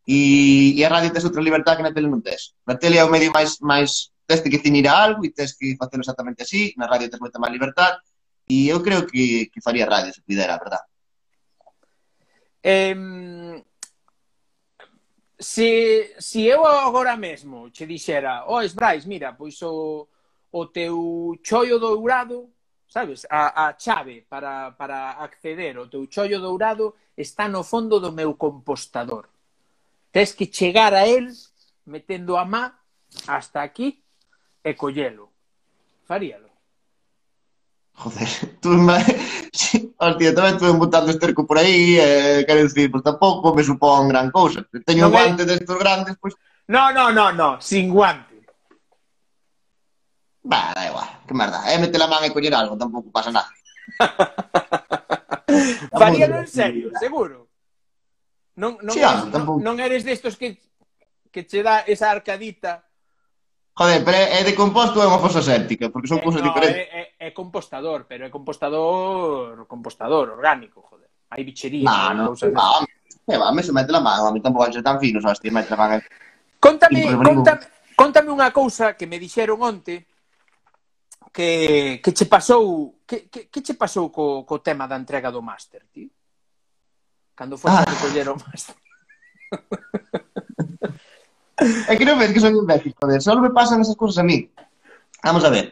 e, e a radio tes outra libertad que na tele non tes. Na tele é o medio máis, máis tes que definir algo e tes que facelo exactamente así, na radio tes moita máis libertad, e eu creo que, que faría radio se pudera, verdad? Eh, se, se eu agora mesmo che dixera, oh, Brais, mira, pois o, o teu chollo dourado, sabes, a, a chave para, para acceder ao teu chollo dourado está no fondo do meu compostador. Tens que chegar a él metendo a má hasta aquí e collelo. Faríalo. Joder, tú me... hostia, tamén estuve botando esterco por aí, eh, quero dicir, pois pues, tampouco me supón gran cousa. Teño no guante me... destos grandes, pois... Pues... No, no, no, no, sin guante. Bah, da igual, que merda. É eh, meter a man e coñer algo, tampouco pasa nada. Faríalo en serio, seguro. Non, non, sí, eres, non, non eres destos que, que che dá esa arcadita Joder, pero é de composto ou é unha fosa séptica? Porque son eh, cousas no, diferentes. É, é, é compostador, pero é compostador compostador orgánico, joder. Hai bichería. Nah, no, cousas no, que va, me eh, se mete la mano, a mí tampouco ser tan fino, hostia, mete la mano. Contame, contame, contame unha cousa que me dixeron onte que, que che pasou que, que, que che pasou co, co tema da entrega do máster, tío? Cando foi ah. recoller o máster. É que non ves que son imbécil, joder. Só me pasan esas cousas a mí. Vamos a ver.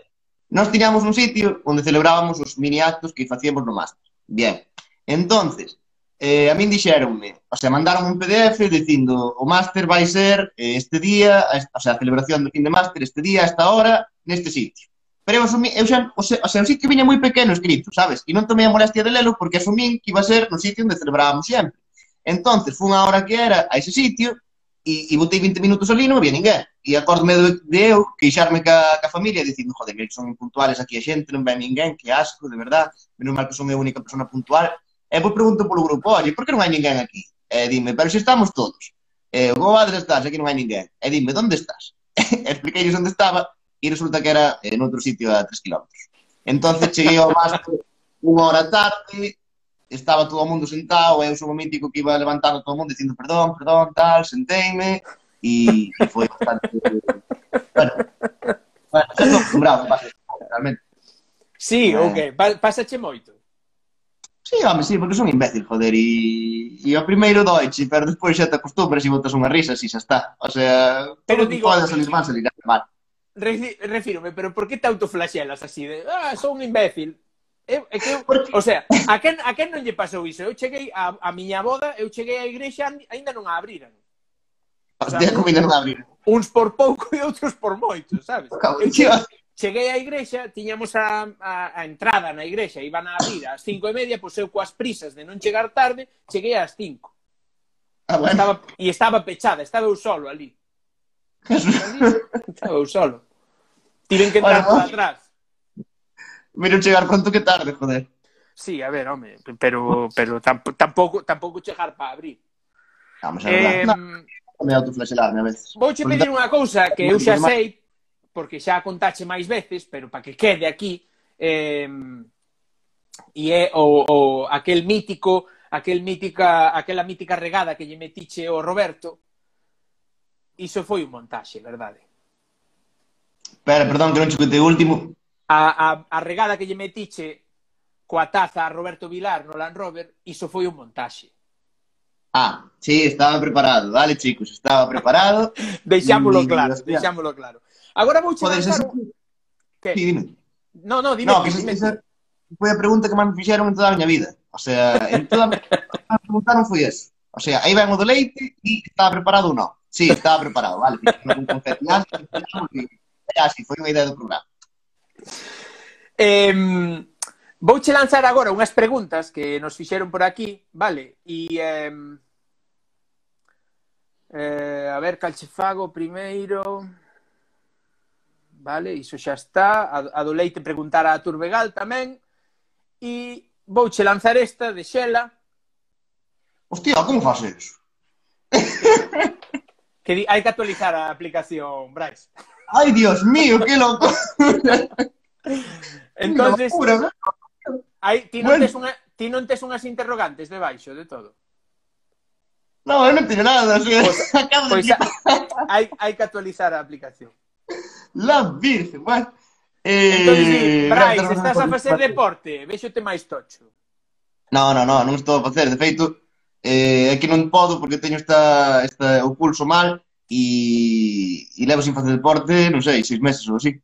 Nós tiñamos un sitio onde celebrábamos os mini actos que facíamos no máster. Bien. Entonces, eh, a min dixeronme, o sea, mandaron un PDF dicindo o máster vai ser eh, este día, o sea, a celebración do fin de máster este día, a esta hora, neste sitio. Pero eu, asumí, eu xa, o sea, o sea, o sitio viña moi pequeno escrito, sabes? E non tomei a molestia de lelo porque asumín que iba a ser no sitio onde celebrábamos sempre. Entonces, fun a hora que era a ese sitio, e, e botei 20 minutos ali e non había ninguén. E acordome de, de eu queixarme ca, ca familia dicindo, joder, que son impuntuales aquí a xente, non ven ninguén, que asco, de verdad, menos mal que son a única persona puntual. E vos pregunto polo grupo, oye, por que non hai ninguén aquí? E dime, pero se estamos todos. E o comadre estás, aquí non hai ninguén. E dime, onde estás? e expliquei onde estaba e resulta que era en outro sitio a 3 km. Entón, cheguei ao máster unha hora tarde, estaba todo o mundo sentado, eu sou o mítico que iba levantando todo o mundo dicindo perdón, perdón, tal, senteime, e, e foi bastante... bueno, bueno, xa estou acostumbrado, realmente. Sí, eh, ok, pasache moito. Sí, home, sí, porque son imbécil, joder, e, e o primeiro doiche, pero despois xa te acostumbras e botas unha risa, si xa está. O sea, pero digo, podes alismar, se dirá, vale. Refírome, pero por que te autoflaxelas así de, ah, sou un imbécil? Eu, é que eu, Porque... O sea, a quen, a quen non lle pasou iso? Eu cheguei a, a miña boda, eu cheguei á igrexa, aínda non a abriran. O sea, ainda non a abrir. Uns por pouco e outros por moito, sabes? Eu cheguei, cheguei á igrexa, tiñamos a, a, a entrada na igrexa, iban a abrir ás cinco e media, pois eu coas prisas de non chegar tarde, cheguei ás cinco. Ah, bueno. estaba, e estaba pechada, estaba eu solo ali. estaba eu solo. Tiven que entrar bueno, para atrás. Miro chegar pronto que tarde, joder. Sí, a ver, home, pero, pero tamp tampouco, tampouco chegar para abrir. Vamos a ver. Eh, me autoflagelarme a veces. Vouche pedir unha cousa que eu xa sei, porque xa contache máis veces, pero para que quede aquí, eh, e é o, o aquel mítico, aquel mítica, aquela mítica regada que lle metiche o Roberto, iso foi un montaxe, verdade? Espera, perdón, que non che o último. A, a, a regada que lle metiche coa taza a Roberto Vilar no Land Rover, iso foi un montaxe. Ah, sí, estaba preparado. Vale, chicos, estaba preparado. Deixámolo Mm, claro, deixámolo claro. Agora vou che lanzar un... Que? Sí, dime. No, no, dime, No, que dime. esa, foi a pregunta que máis me fixeron en toda a miña vida. O sea, en toda a miña me preguntaron foi eso. O sea, aí ven o do leite e estaba preparado ou non. Sí, estaba preparado, vale. Fixemos un e así, foi unha idea do programa. eh, vouche lanzar agora unhas preguntas que nos fixeron por aquí, vale? E... Eh, eh, a ver, calchefago primeiro... Vale, iso xa está. A, a do leite preguntar a Turbegal tamén. E vouche lanzar esta de Xela. Hostia, como faz eso? que di, hai que actualizar a aplicación, Brais. ¡Ay, Dios mío, qué loco! Entonces, locura, hai, ti, non bueno. tes unha, ti non tes unhas interrogantes debaixo de todo? No, eu non teño nada, así, pois, acabo pois, de... hai, hai que actualizar a aplicación. La virgen, bueno. Eh, Entonces, sí, eh, Brais, estás a facer deporte, vexote máis tocho. No, no, no, non estou a facer, de feito, eh, é que non podo porque teño esta, esta, o pulso mal, e, e levo sin facer deporte, non sei, seis meses ou así.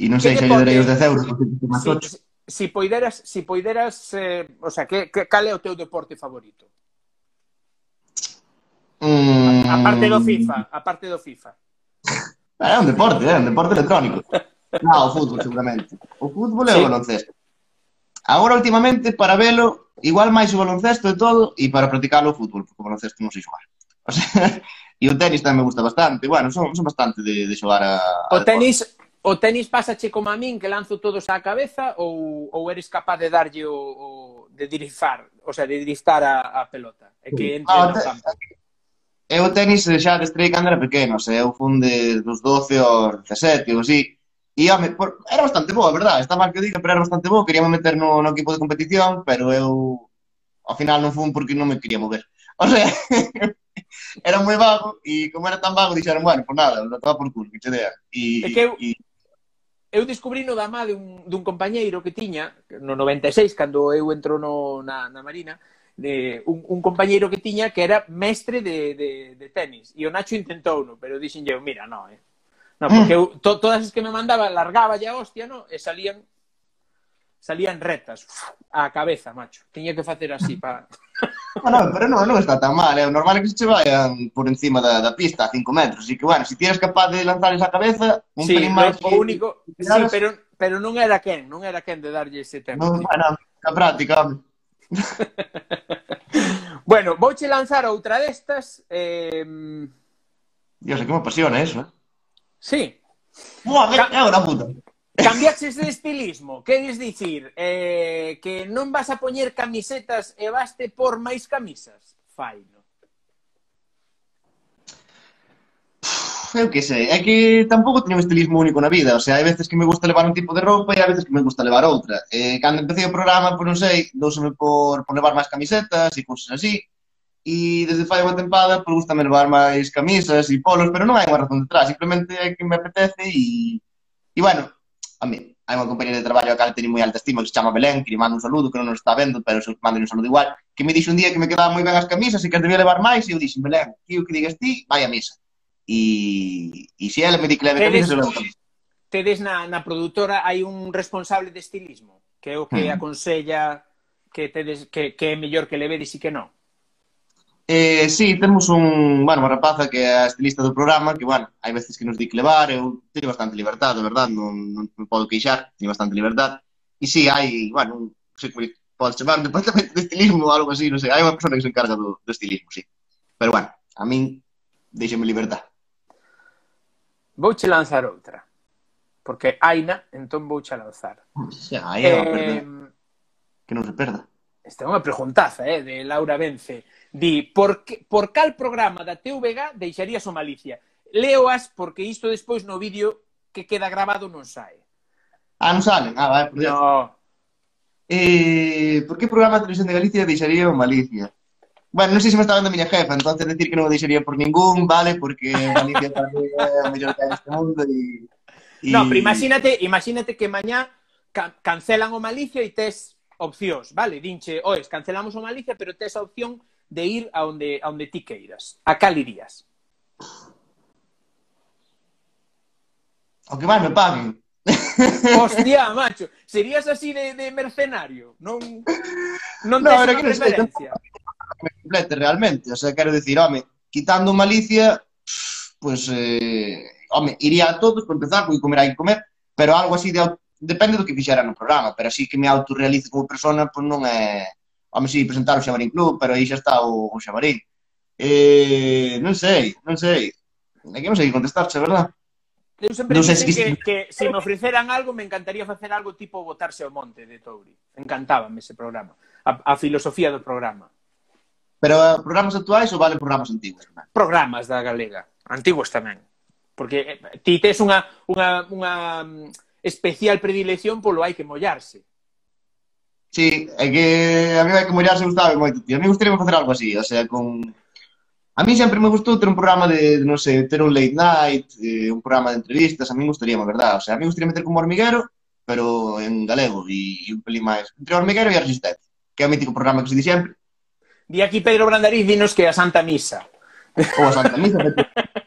E non sei se lle darei os 10 euros, porque máis si, si, si poideras, si poideras eh, o sea, que, que, cal é o teu deporte favorito? Mm... A, a mm. parte do FIFA, a parte do FIFA. É un deporte, é un deporte electrónico. Non, o fútbol, seguramente. O fútbol é sí. o baloncesto. Agora, últimamente, para velo, igual máis o baloncesto e todo, e para practicar o fútbol, porque o baloncesto non sei xogar. O sea, E o tenis tamén me gusta bastante. Bueno, son, son bastante de, de xogar a... O tenis, o tenis pasache como a min que lanzo todos á cabeza ou, ou eres capaz de darlle o, o de dirifar, o sea, de dirifar a, a pelota, é que entre ah, no campo. Eu tenis xa destrei cando era pequeno, se eu fun de dos 12 aos 17 ou así. E home, por, era bastante boa, verdad? Está mal que diga, pero era bastante boa. Queríame meter no, no equipo de competición, pero eu ao final non fun porque non me quería mover. O sea, era moi vago e como era tan vago dixeron, bueno, pues nada, lo toma por culo, que che dea. E, é que eu, e... eu descubrí no damá dun, dun compañeiro que tiña, no 96, cando eu entro no, na, na Marina, de un, un compañeiro que tiña que era mestre de, de, de tenis. E o Nacho intentou, no, pero dixenlle, mira, no, eh. No, mm. porque eu, to, todas as que me mandaba largaba ya hostia, no, e salían salían retas uf, a cabeza, macho. Tiña que facer así para Ah, bueno, pero non, non está tan mal, é o normal é que se che vayan por encima da, da pista a 5 metros, así que bueno, se si ti capaz de lanzar esa cabeza, un sí, pelín máis... Que... único, que sí, pero, pero non era quen, non era quen de darlle ese tempo. Non, bueno, a práctica, home. bueno, vouche lanzar outra destas, eh... Dios, que me apasiona eso, eh? Sí. Buah, que unha puta. Cambiaches de estilismo, queres dicir eh, que non vas a poñer camisetas e vaste por máis camisas? Faino. Eu que sei, é que tampouco teño un estilismo único na vida, o sea, hai veces que me gusta levar un tipo de roupa e hai veces que me gusta levar outra. Eh, cando empecé o programa, por non sei, douseme por, por levar máis camisetas e cousas así, e desde fai unha tempada, pois por gustame levar máis camisas e polos, pero non hai unha razón detrás, simplemente é que me apetece e, e bueno, a mí, hai unha compañera de traballo a cal teño moi alta estima, que se chama Belén, que lle mando un saludo, que non nos está vendo, pero se mando un saludo igual, que me dixo un día que me quedaban moi ben as camisas e que as debía levar máis, e eu dixen, Belén, que o que digas ti, vai a misa. E, e se ela me di que leve camisas, eu levo camisas. Tedes na, na produtora hai un responsable de estilismo, que é o que hmm. aconsella que tedes que, que é mellor que levedes e que non. Eh, sí, temos un, bueno, unha rapaza que é a estilista do programa, que, bueno, hai veces que nos di que levar, eu teño bastante libertad, de verdad, non, non me podo queixar, teño bastante libertad. E sí, hai, bueno, un, sei como podes chamar un departamento de estilismo ou algo así, non sei, hai unha persona que se encarga do, do estilismo, sí. Pero, bueno, a min, deixeme libertad. Vouche lanzar outra. Porque aina, entón vouche lanzar. Xa, aí é eh... que non se perda. Esta é unha preguntaza, eh, de Laura Vence. Di, por, que, por cal programa da TVG deixarías o Malicia? Leoas porque isto despois no vídeo que queda grabado non sae. Ah, non salen? Ah, vai, por Dios. No. Eh, por que programa de televisión de Galicia deixaría o Malicia? Bueno, non sei se me está vendo a miña jefa, entonces decir que non o deixaría por ningún, vale, porque Galicia para mí é o mellor que hai neste mundo e... Y... No, pero imagínate, imagínate que mañá cancelan o Malicia e tes opcións, vale? Dinche, oes, cancelamos o Malicia, pero tes a opción de ir a onde, a onde ti queiras. A cal irías? O que máis me paguen. Hostia, macho, serías así de, de mercenario, non non tes no, unha preferencia. Me complete realmente. O sea, quero dicir, home, quitando malicia, pues, eh, home, iría a todos, por empezar, porque comer hai que comer, pero algo así de depende do que fixera no programa, pero así que me autorrealice como persona, pois non é... Home, si, sí, presentar o Xamarín Club, pero aí xa está o, o Xamarín. Eh, non sei, non sei. É que non sei que contestarche, verdad? Eu sempre non sei se que, que se me ofreceran algo, me encantaría facer algo tipo botarse ao monte de Touri. Encantábame ese programa, a, a filosofía do programa. Pero eh, programas actuais ou valen programas antigos? Programas da galega, antigos tamén. Porque eh, ti tes unha, unha, unha especial predilección polo hai que mollarse. Sí, é que a mí hai que mollarse gustaba moito, tío. A mí gustaría facer algo así, o sea, con... A mí sempre me gustou ter un programa de, non sei, ter un late night, eh, un programa de entrevistas, a mí gustaría, a verdad, o sea, a mí gustaría meter como hormiguero, pero en galego, e, e un pelín máis. Entre hormiguero e a resistencia, que é o mítico programa que se di sempre. Di aquí Pedro Brandariz, dinos que a Santa Misa. Ou a Santa Misa,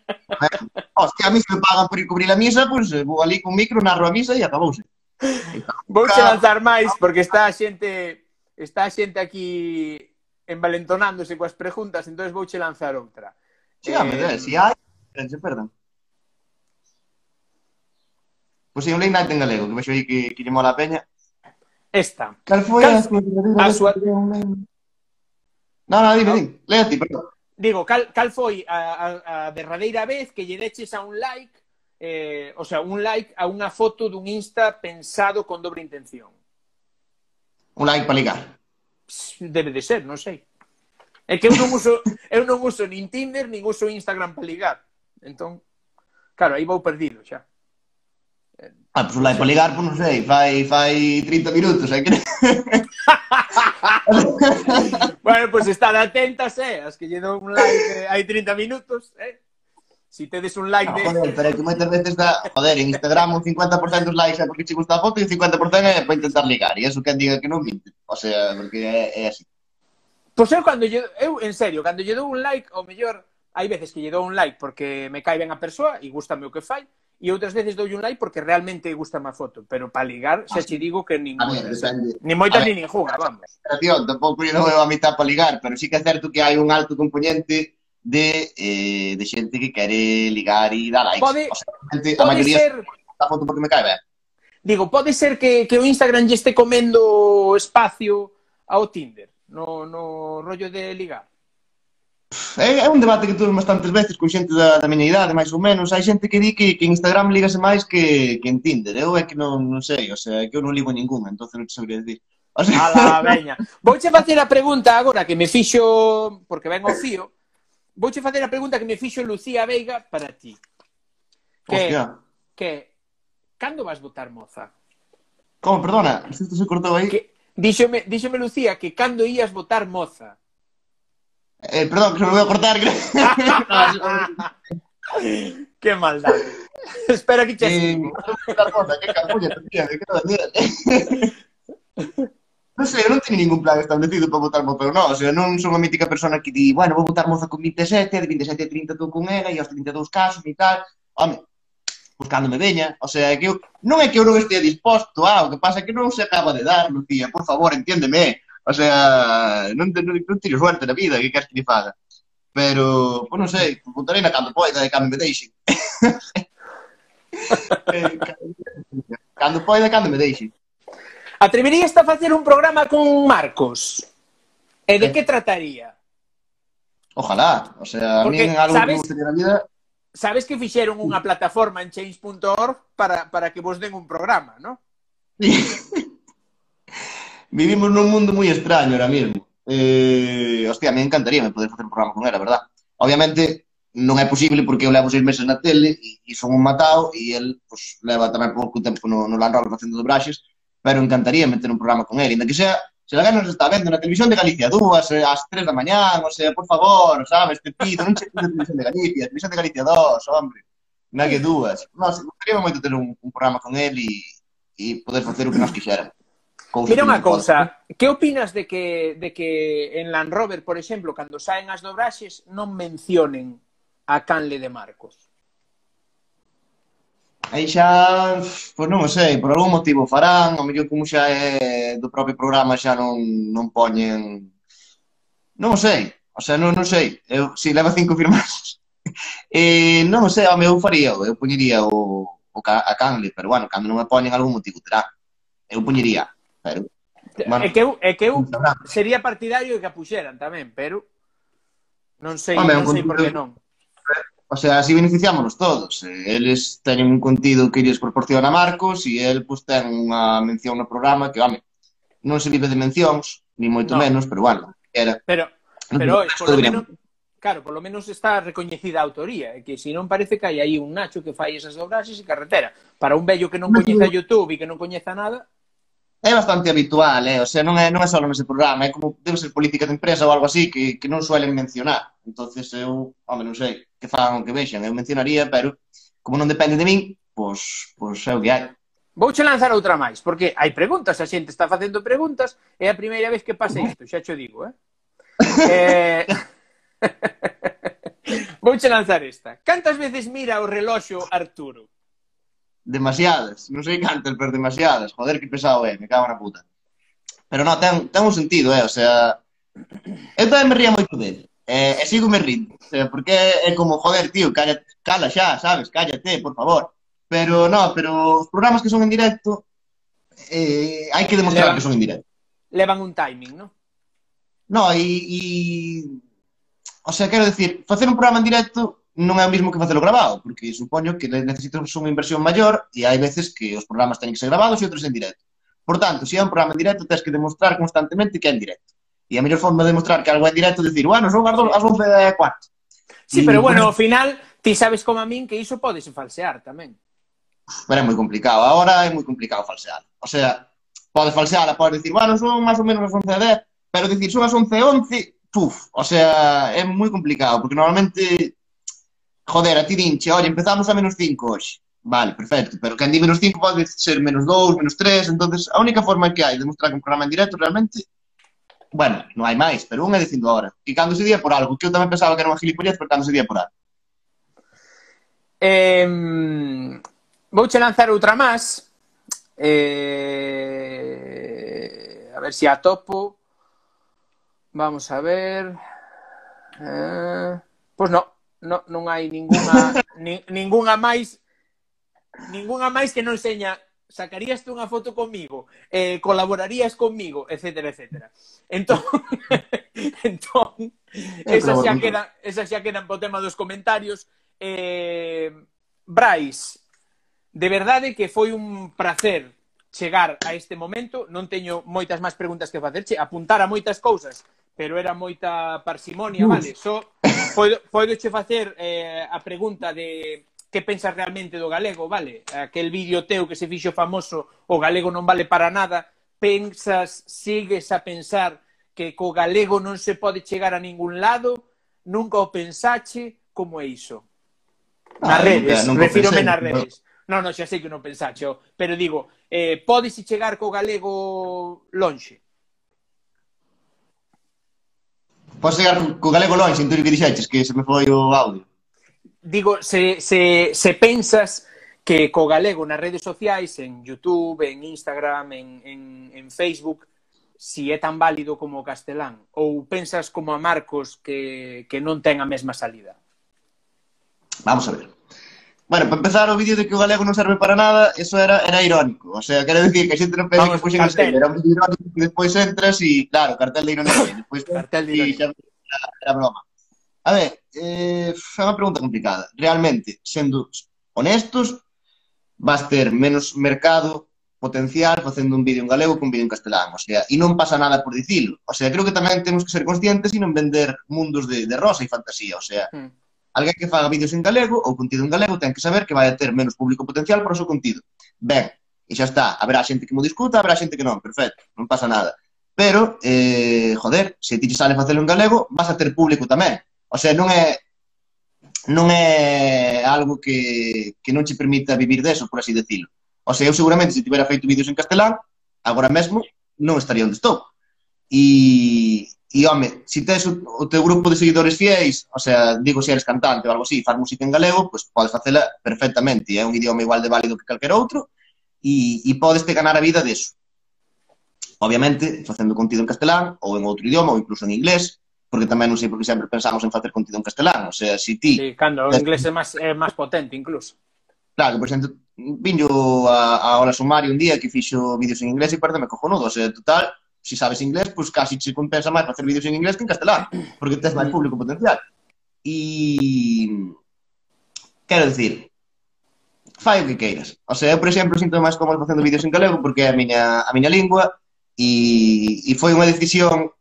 Eh? ver, hostia, a mí se me pagan por ir cubrir a misa, pois pues, eh, vou ali con micro, narro a misa e acabouse. Vouche lanzar máis, porque está a xente está a xente aquí envalentonándose coas preguntas, entón vou che lanzar outra. Sí, eh... Ver, si hai, perdón. Pois pues, lei leí en galego, que me aí que, que lle mola a peña. Esta. Cal foi Cal... a súa... A súa... Non, non, dime, no. dime. Lea ti, perdón digo, cal, cal foi a, a, a derradeira vez que lle deches a un like, eh, o sea, un like a unha foto dun Insta pensado con dobre intención? Un like para ligar. Debe de ser, non sei. É que eu non uso, eu non uso nin Tinder, nin uso Instagram para ligar. Entón, claro, aí vou perdido xa. Ah, pois pues, Poligarpo, non sei, fai, fai 30 minutos, eh? bueno, pois pues, estad atentas, eh? As que lle dou un like eh, hai 30 minutos, eh? Si tedes un like no, de... Joder, pero é que moitas veces da... Joder, en Instagram un 50% dos likes é porque che gusta a foto e un 50% é para intentar ligar. E eso que diga que non minte. O sea, porque é, é así. Pois pues eu cando lle... Eu, en serio, cando lle dou un like, o mellor... Hai veces que lle dou un like porque me cae ben a persoa e gustame o que fai, e outras veces doulle un like porque realmente gusta má foto, pero para ligar ah, xa che digo que ninguna. Ah, ver. Ni moita ni ninguna, vamos. Tío, tampouco non veo a mitad para ligar, pero sí que é certo que hai un alto componente de, eh, de xente que quere ligar e dar likes. Pode, o sea, pode a maioría ser... da foto porque me cae ben. Digo, pode ser que, que o Instagram lle este comendo espacio ao Tinder, no, no rollo de ligar. É, é un debate que tuve bastantes veces con xente da, da miña idade, máis ou menos. Hai xente que di que, que Instagram lígase máis que, que en Tinder. Eu é que non, non sei, o sea, que eu non ligo ningún, entón non te sabría dicir. O sea... Ala, veña. Vouche facer a pregunta agora que me fixo, porque ven ao fío, vouche facer a pregunta que me fixo Lucía Veiga para ti. Que, Hostia. que, cando vas votar moza? Como, perdona, isto se cortou aí. Que, díxome, díxome Lucía que cando ías votar moza. Eh, perdón, que se me voy a cortar. Qué maldad. Espera que te... Eh, non sei, eu non teño ningún plan establecido para votar mo, pero non, o sea, non son a mítica persona que di, bueno, vou votar moza con 27, de 27 a 30 estou con ela, e aos 32 casos e tal, home, pois cando me veña, o sea, que eu, non é que eu non estea disposto, ah, o que pasa é que non se acaba de dar, Lucía, por favor, entiéndeme, O sea, non, non, non tiro suerte na vida, que queres que lle faga? Pero, pues, non sei, votarei na eh, cando poida e cando me deixen. cando poida e cando me deixen. Atreverías a facer un programa con Marcos? E de eh. que trataría? Ojalá, o sea, a Porque, en algo sabes, que me gustaría na vida... Sabes que fixeron unha plataforma en change.org para, para que vos den un programa, non? vivimos nun mundo moi extraño ahora mismo. Eh, hostia, a mí encantaría me poder facer un programa con ela, verdad? Obviamente, non é posible porque eu levo seis meses na tele e, e son un matao e el pues, leva tamén pouco tempo no, no Land Rover facendo dobraxes, pero encantaría meter un programa con ele, ainda que sea se alguén nos está vendo na televisión de Galicia dúas, eh, ás tres da mañán, o sea, por favor, sabes, te pido, non che pido televisión de Galicia, televisión de Galicia 2, hombre, na que dúas. Non, se gustaría moito ter un, un programa con ele e, e poder facer o que nos quixéramos. Cousa Mira unha cousa, que opinas de que, de que en Land Rover, por exemplo, cando saen as dobraxes, non mencionen a Canle de Marcos? Aí xa, pois non o sei, por algún motivo farán, o mellor como xa é do propio programa xa non, non poñen... Non o sei, o sea, non, non sei, eu, si leva cinco firmas, eh, non o sei, home, eu faría, eu poñería o, o a Canle, pero bueno, cando non me poñen algún motivo terá, eu poñería Pero... Eh, bueno, é que eu, é que eu sería partidario de que a puxeran tamén, pero non sei, Home, non sei por que non. O sea, así beneficiámonos todos. Eles teñen un contido que lles proporciona Marcos e el pues, ten unha mención no programa que, home, non se vive de mencións, ni moito no. menos, pero bueno, era. Pero, pero no, por lo menos, claro, por lo menos está recoñecida a autoría, que se non parece que hai aí un Nacho que fai esas dobraxes e carretera. Para un vello que non coñeza YouTube e que non coñeza nada, é bastante habitual, eh? o sea, non é, non é só nese programa, é como debe ser política de empresa ou algo así que, que non suelen mencionar. entonces eu, home, non sei, que fagan o que vexan, eu mencionaría, pero como non depende de min, pois, pois é o que hai. Vouche lanzar outra máis, porque hai preguntas, a xente está facendo preguntas, é a primeira vez que pasa isto, xa cho digo, eh? eh... Vouche lanzar esta. Cantas veces mira o reloxo Arturo? demasiadas, non sei cantas, pero demasiadas, joder, que pesado é, me cago na puta. Pero non, ten, ten un sentido, eh? o sea, eu tamén me ría moito dele, e, e sigo me rindo, o sea, porque é como, joder, tío, calla, cala xa, sabes, cállate, por favor. Pero no, pero os programas que son en directo, eh, hai que demostrar levan, que son en directo. Levan un timing, non? No, e, e... O sea, quero decir, facer un programa en directo non é o mismo que facelo grabado, porque supoño que necesitas unha inversión maior e hai veces que os programas teñen que ser grabados e outros en directo. Por tanto, se é un programa en directo, tens que demostrar constantemente que é en directo. E a mellor forma de demostrar que algo é en directo é dicir, bueno, son as 11 da cuarto. Sí, pero mm. bueno, ao final, ti sabes como a min que iso podes falsear tamén. Pero é moi complicado. Ahora é moi complicado falsear. O sea, pode falsear, pode dicir, bueno, son máis ou menos as 11 da 10, pero dicir, son as 11 11, puf, o sea, é moi complicado, porque normalmente Joder, a ti dinche, oye, empezamos a menos 5 hoxe. Vale, perfecto, pero que di menos 5 pode ser menos 2, menos 3, entonces a única forma que hai de mostrar que un programa en directo realmente bueno, non hai máis, pero unha dicindo agora. E cando se día por algo, que eu tamén pensaba que era unha gilipollez, pero cando se día por algo. Eh, vouche lanzar outra máis. Eh, a ver se si a topo. Vamos a ver. Eh, pois pues no, no, non hai ningunha ni, ningunha máis ningunha máis que non seña sacarías tú unha foto comigo, eh, colaborarías comigo, etcétera, etcétera. Entón, entón esas, xa quedan, esas xa quedan po tema dos comentarios. Eh, Brais, de verdade que foi un placer chegar a este momento. Non teño moitas máis preguntas que facerche, apuntar a moitas cousas, pero era moita parsimonia, Uf. vale? Só so, Pois, pois podo, podo che facer eh, a pregunta de que pensas realmente do galego, vale? Aquel vídeo teu que se fixo famoso, o galego non vale para nada, pensas, sigues a pensar que co galego non se pode chegar a ningún lado, nunca o pensache, como é iso? Nas redes, refírome nas redes. Non, non, xa sei que non pensaxe, oh. pero digo, eh, podese chegar co galego lonxe? Podes chegar co galego lonxe, en que dixeches, que se me foi o audio. Digo, se, se, se pensas que co galego nas redes sociais, en Youtube, en Instagram, en, en, en Facebook, si é tan válido como o castelán? Ou pensas como a Marcos que, que non ten a mesma salida? Vamos a ver. Bueno, para empezar o vídeo de que o galego non serve para nada, eso era era irónico. O sea, quero dicir que a xente non pede que puxen ese, era un vídeo irónico que despois entras e, claro, cartel de irónico, despois cartel de irónico. Era, era broma. A ver, eh, é unha pregunta complicada. Realmente, sendo honestos, vas ter menos mercado potencial facendo un vídeo en galego que un vídeo en castelán, o sea, e non pasa nada por dicilo. O sea, creo que tamén temos que ser conscientes e non vender mundos de, de rosa e fantasía, o sea, mm Alguén que faga vídeos en galego ou contido en galego ten que saber que vai ter menos público potencial para o seu contido. Ben, e xa está. Haberá xente que mo discuta, haberá xente que non. Perfecto, non pasa nada. Pero, eh, joder, se ti sale facelo en galego, vas a ter público tamén. O sea, non é non é algo que, que non che permita vivir deso, por así decirlo. O sea, eu seguramente, se tivera feito vídeos en castelán, agora mesmo non estaría onde estou. E, E, home, se si tes o, o teu grupo de seguidores fieis, o sea, digo se eres cantante ou algo así, faz música en galego, pois pues, podes facela perfectamente, é un idioma igual de válido que calquer outro, e, e podes te ganar a vida deso. Obviamente, facendo contido en castelán, ou en outro idioma, ou incluso en inglés, porque tamén non sei porque sempre pensamos en facer contido en castelán, o sea, se si ti... Sí, cando o eh, inglés é máis, é máis potente incluso. Claro, por exemplo, viño a, a Ola Sumario un día que fixo vídeos en inglés e parece me cojonudo, o sea, total, si sabes inglés, pues casi se compensa máis facer vídeos en inglés que en castelán, porque tens máis mm. público potencial. E quero dicir, fai o que queiras. O sea, eu, por exemplo, sinto máis cómodo facendo vídeos en galego porque é a miña, a miña lingua e, e foi unha decisión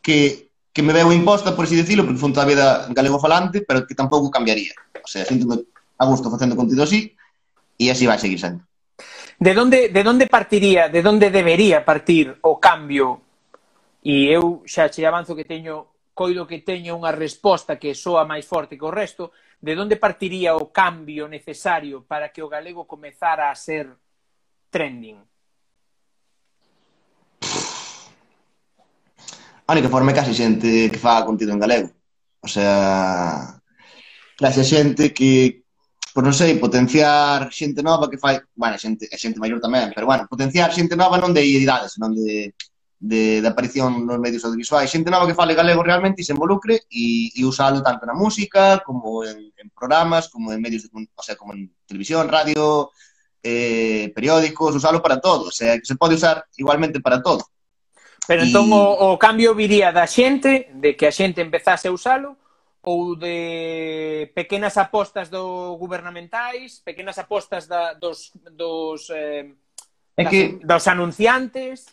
que, que me veu imposta, por así decirlo, porque foi toda a vida galego falante, pero que tampouco cambiaría. O sea, sinto a gusto facendo contido así e así vai seguir sendo de onde, de onde partiría, de onde debería partir o cambio? E eu xa che avanzo que teño, coido que teño unha resposta que soa máis forte que o resto, de onde partiría o cambio necesario para que o galego comezara a ser trending? A única forma é casi xente que faga contido en galego. O sea, casi xente que, por non sei, potenciar xente nova que fai, bueno, xente, xente maior tamén, pero bueno, potenciar xente nova non de idades, non de, de, de aparición nos medios audiovisuais, xente nova que fale galego realmente e se involucre e, e usalo tanto na música como en, en programas, como en medios, de, o sea, como en televisión, radio, eh, periódicos, usalo para todo, o sea, que se pode usar igualmente para todo. Pero entón y... o, o cambio viría da xente, de que a xente empezase a usalo, ou de pequenas apostas do gubernamentais, pequenas apostas da, dos, dos, eh, é que dos anunciantes.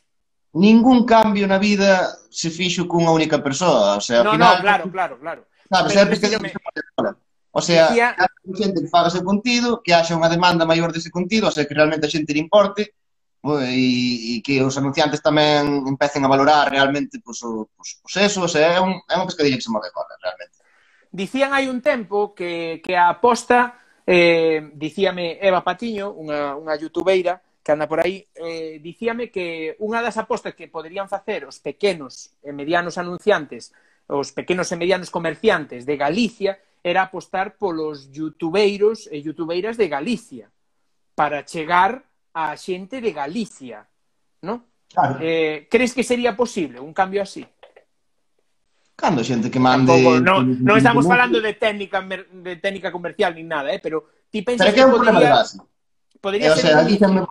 Ningún cambio na vida se fixo cunha única persoa. O sea, no, final, no, claro, claro, claro. Sabes, Pero, sempre que. O sea, que a xente que faga ese contido, que haxa unha demanda maior dese contido, o sea, que realmente a xente le importe, e, e que os anunciantes tamén empecen a valorar realmente pois, pues, pois, pues, pues eso, o sea, é, un, é unha pescadilla que se move cola, realmente. Dicían hai un tempo que, que a aposta, eh, dicíame Eva Patiño, unha, unha youtubeira, que anda por aí, eh, dicíame que unha das apostas que poderían facer os pequenos e medianos anunciantes, os pequenos e medianos comerciantes de Galicia, era apostar polos youtubeiros e youtubeiras de Galicia, para chegar á xente de Galicia, non? Claro. Eh, crees que sería posible un cambio así? Cando xente que mande... Tampoco, no, non estamos falando de técnica de técnica comercial nin nada, eh? pero ti pensas pero que, que é un podría... problema de base. Podría eh, ser... O sea, aquí xa me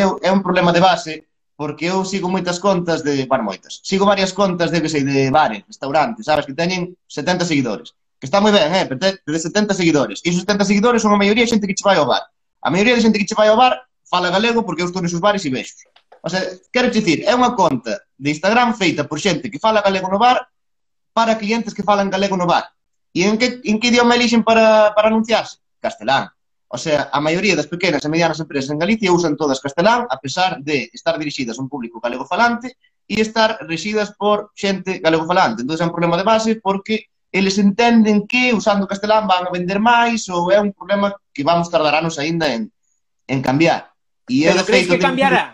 eu, é un problema de base porque eu sigo moitas contas de, bueno, moitas, sigo varias contas de, que sei, de bares, restaurantes, sabes, que teñen 70 seguidores. Que está moi ben, eh, pero de 70 seguidores. E esos 70 seguidores son a maioría de xente que che vai ao bar. A maioría de xente que che vai ao bar fala galego porque eu estou nesos bares e vexo. O sea, quero dicir, é unha conta de Instagram feita por xente que fala galego no bar para clientes que falan galego no bar. E en que, en que idioma elixen para, para anunciarse? Castelán. O sea, a maioría das pequenas e medianas empresas en Galicia usan todas castelán, a pesar de estar dirixidas a un público galego falante e estar rexidas por xente galego falante. Entón, é un problema de base porque eles entenden que usando castelán van a vender máis ou é un problema que vamos tardar anos aínda en, en cambiar. E Pero crees que cambiará?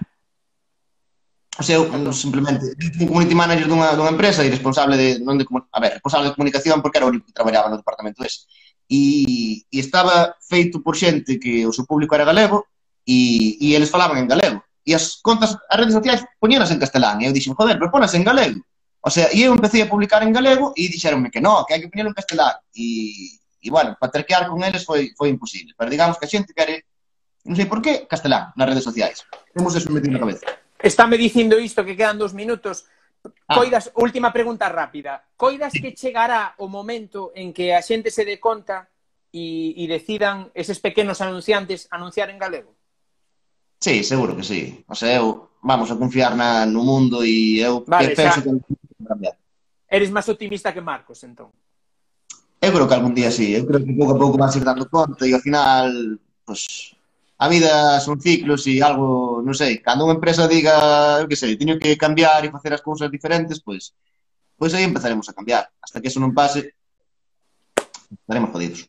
O sea, eu simplemente un community manager dunha, dunha empresa e responsable de non de a ver, responsable de comunicación porque era o único que traballaba no departamento ese. E, e estaba feito por xente que o seu público era galego e, e eles falaban en galego. E as contas, as redes sociais poñeras en castelán. E eu dixen, joder, pero ponas en galego. O sea, e eu empecé a publicar en galego e dixeronme que non, que hai que poñelo en castelán. E, e bueno, para terquear con eles foi, foi imposible. Pero digamos que a xente quere, non sei por qué, castelán nas redes sociais. Temos eso metido na cabeza. Estáme dicindo isto que quedan dos minutos. Ah. Coidas, última pregunta rápida. Coidas que chegará o momento en que a xente se dé conta e, e decidan eses pequenos anunciantes anunciar en galego? Sí, seguro que sí. O sea, eu vamos a confiar na, no mundo e eu vale, que penso xa... que cambiar. Eres máis optimista que Marcos, entón. Eu creo que algún día sí. Eu creo que pouco a pouco vas ir dando conta e ao final, pues, a vida son ciclos e algo, non sei, cando unha empresa diga, eu que sei, teño que cambiar e facer as cousas diferentes, pois pois aí empezaremos a cambiar. Hasta que eso non pase, estaremos jodidos.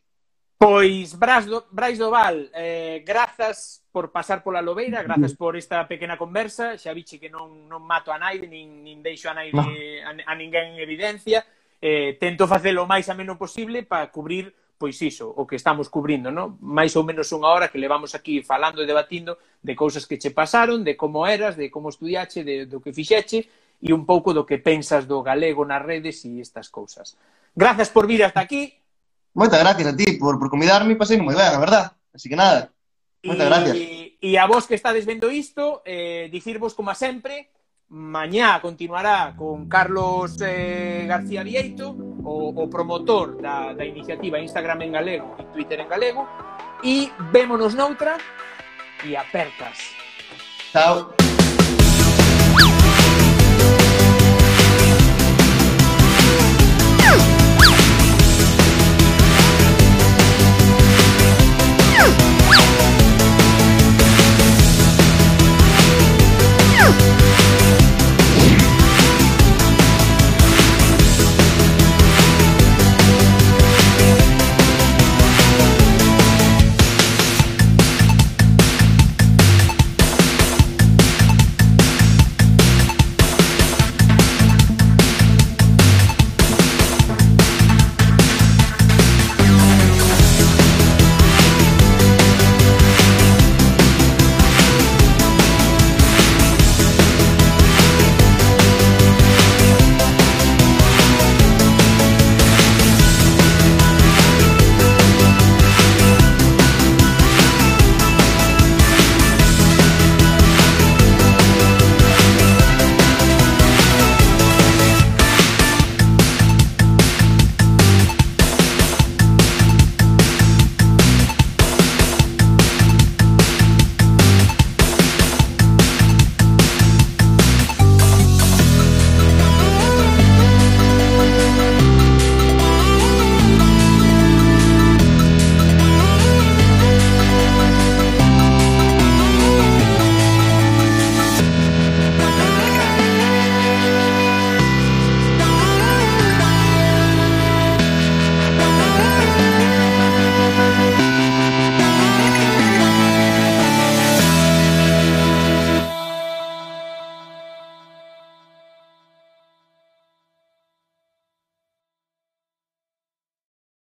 Pois, Brais, do, Brais Doval, eh, grazas por pasar pola Lobeira, grazas por esta pequena conversa, xa viche que non, non mato a naide, nin, nin deixo a naide no. a, a ninguén en evidencia, eh, tento facelo o máis ameno posible para cubrir pois iso, o que estamos cubrindo, no? máis ou menos unha hora que levamos aquí falando e debatindo de cousas que che pasaron, de como eras, de como estudiache, de, do que fixeche e un pouco do que pensas do galego nas redes e estas cousas. Grazas por vir hasta aquí. Moitas gracias a ti por, por convidarme, pasei moi ben, a verdad. Así que nada, moitas gracias. E a vos que estades vendo isto, eh, dicirvos como a sempre, mañá continuará con Carlos eh, García Vieito, o, o promotor da, da iniciativa Instagram en galego e Twitter en galego e vémonos noutra e apertas. Chao.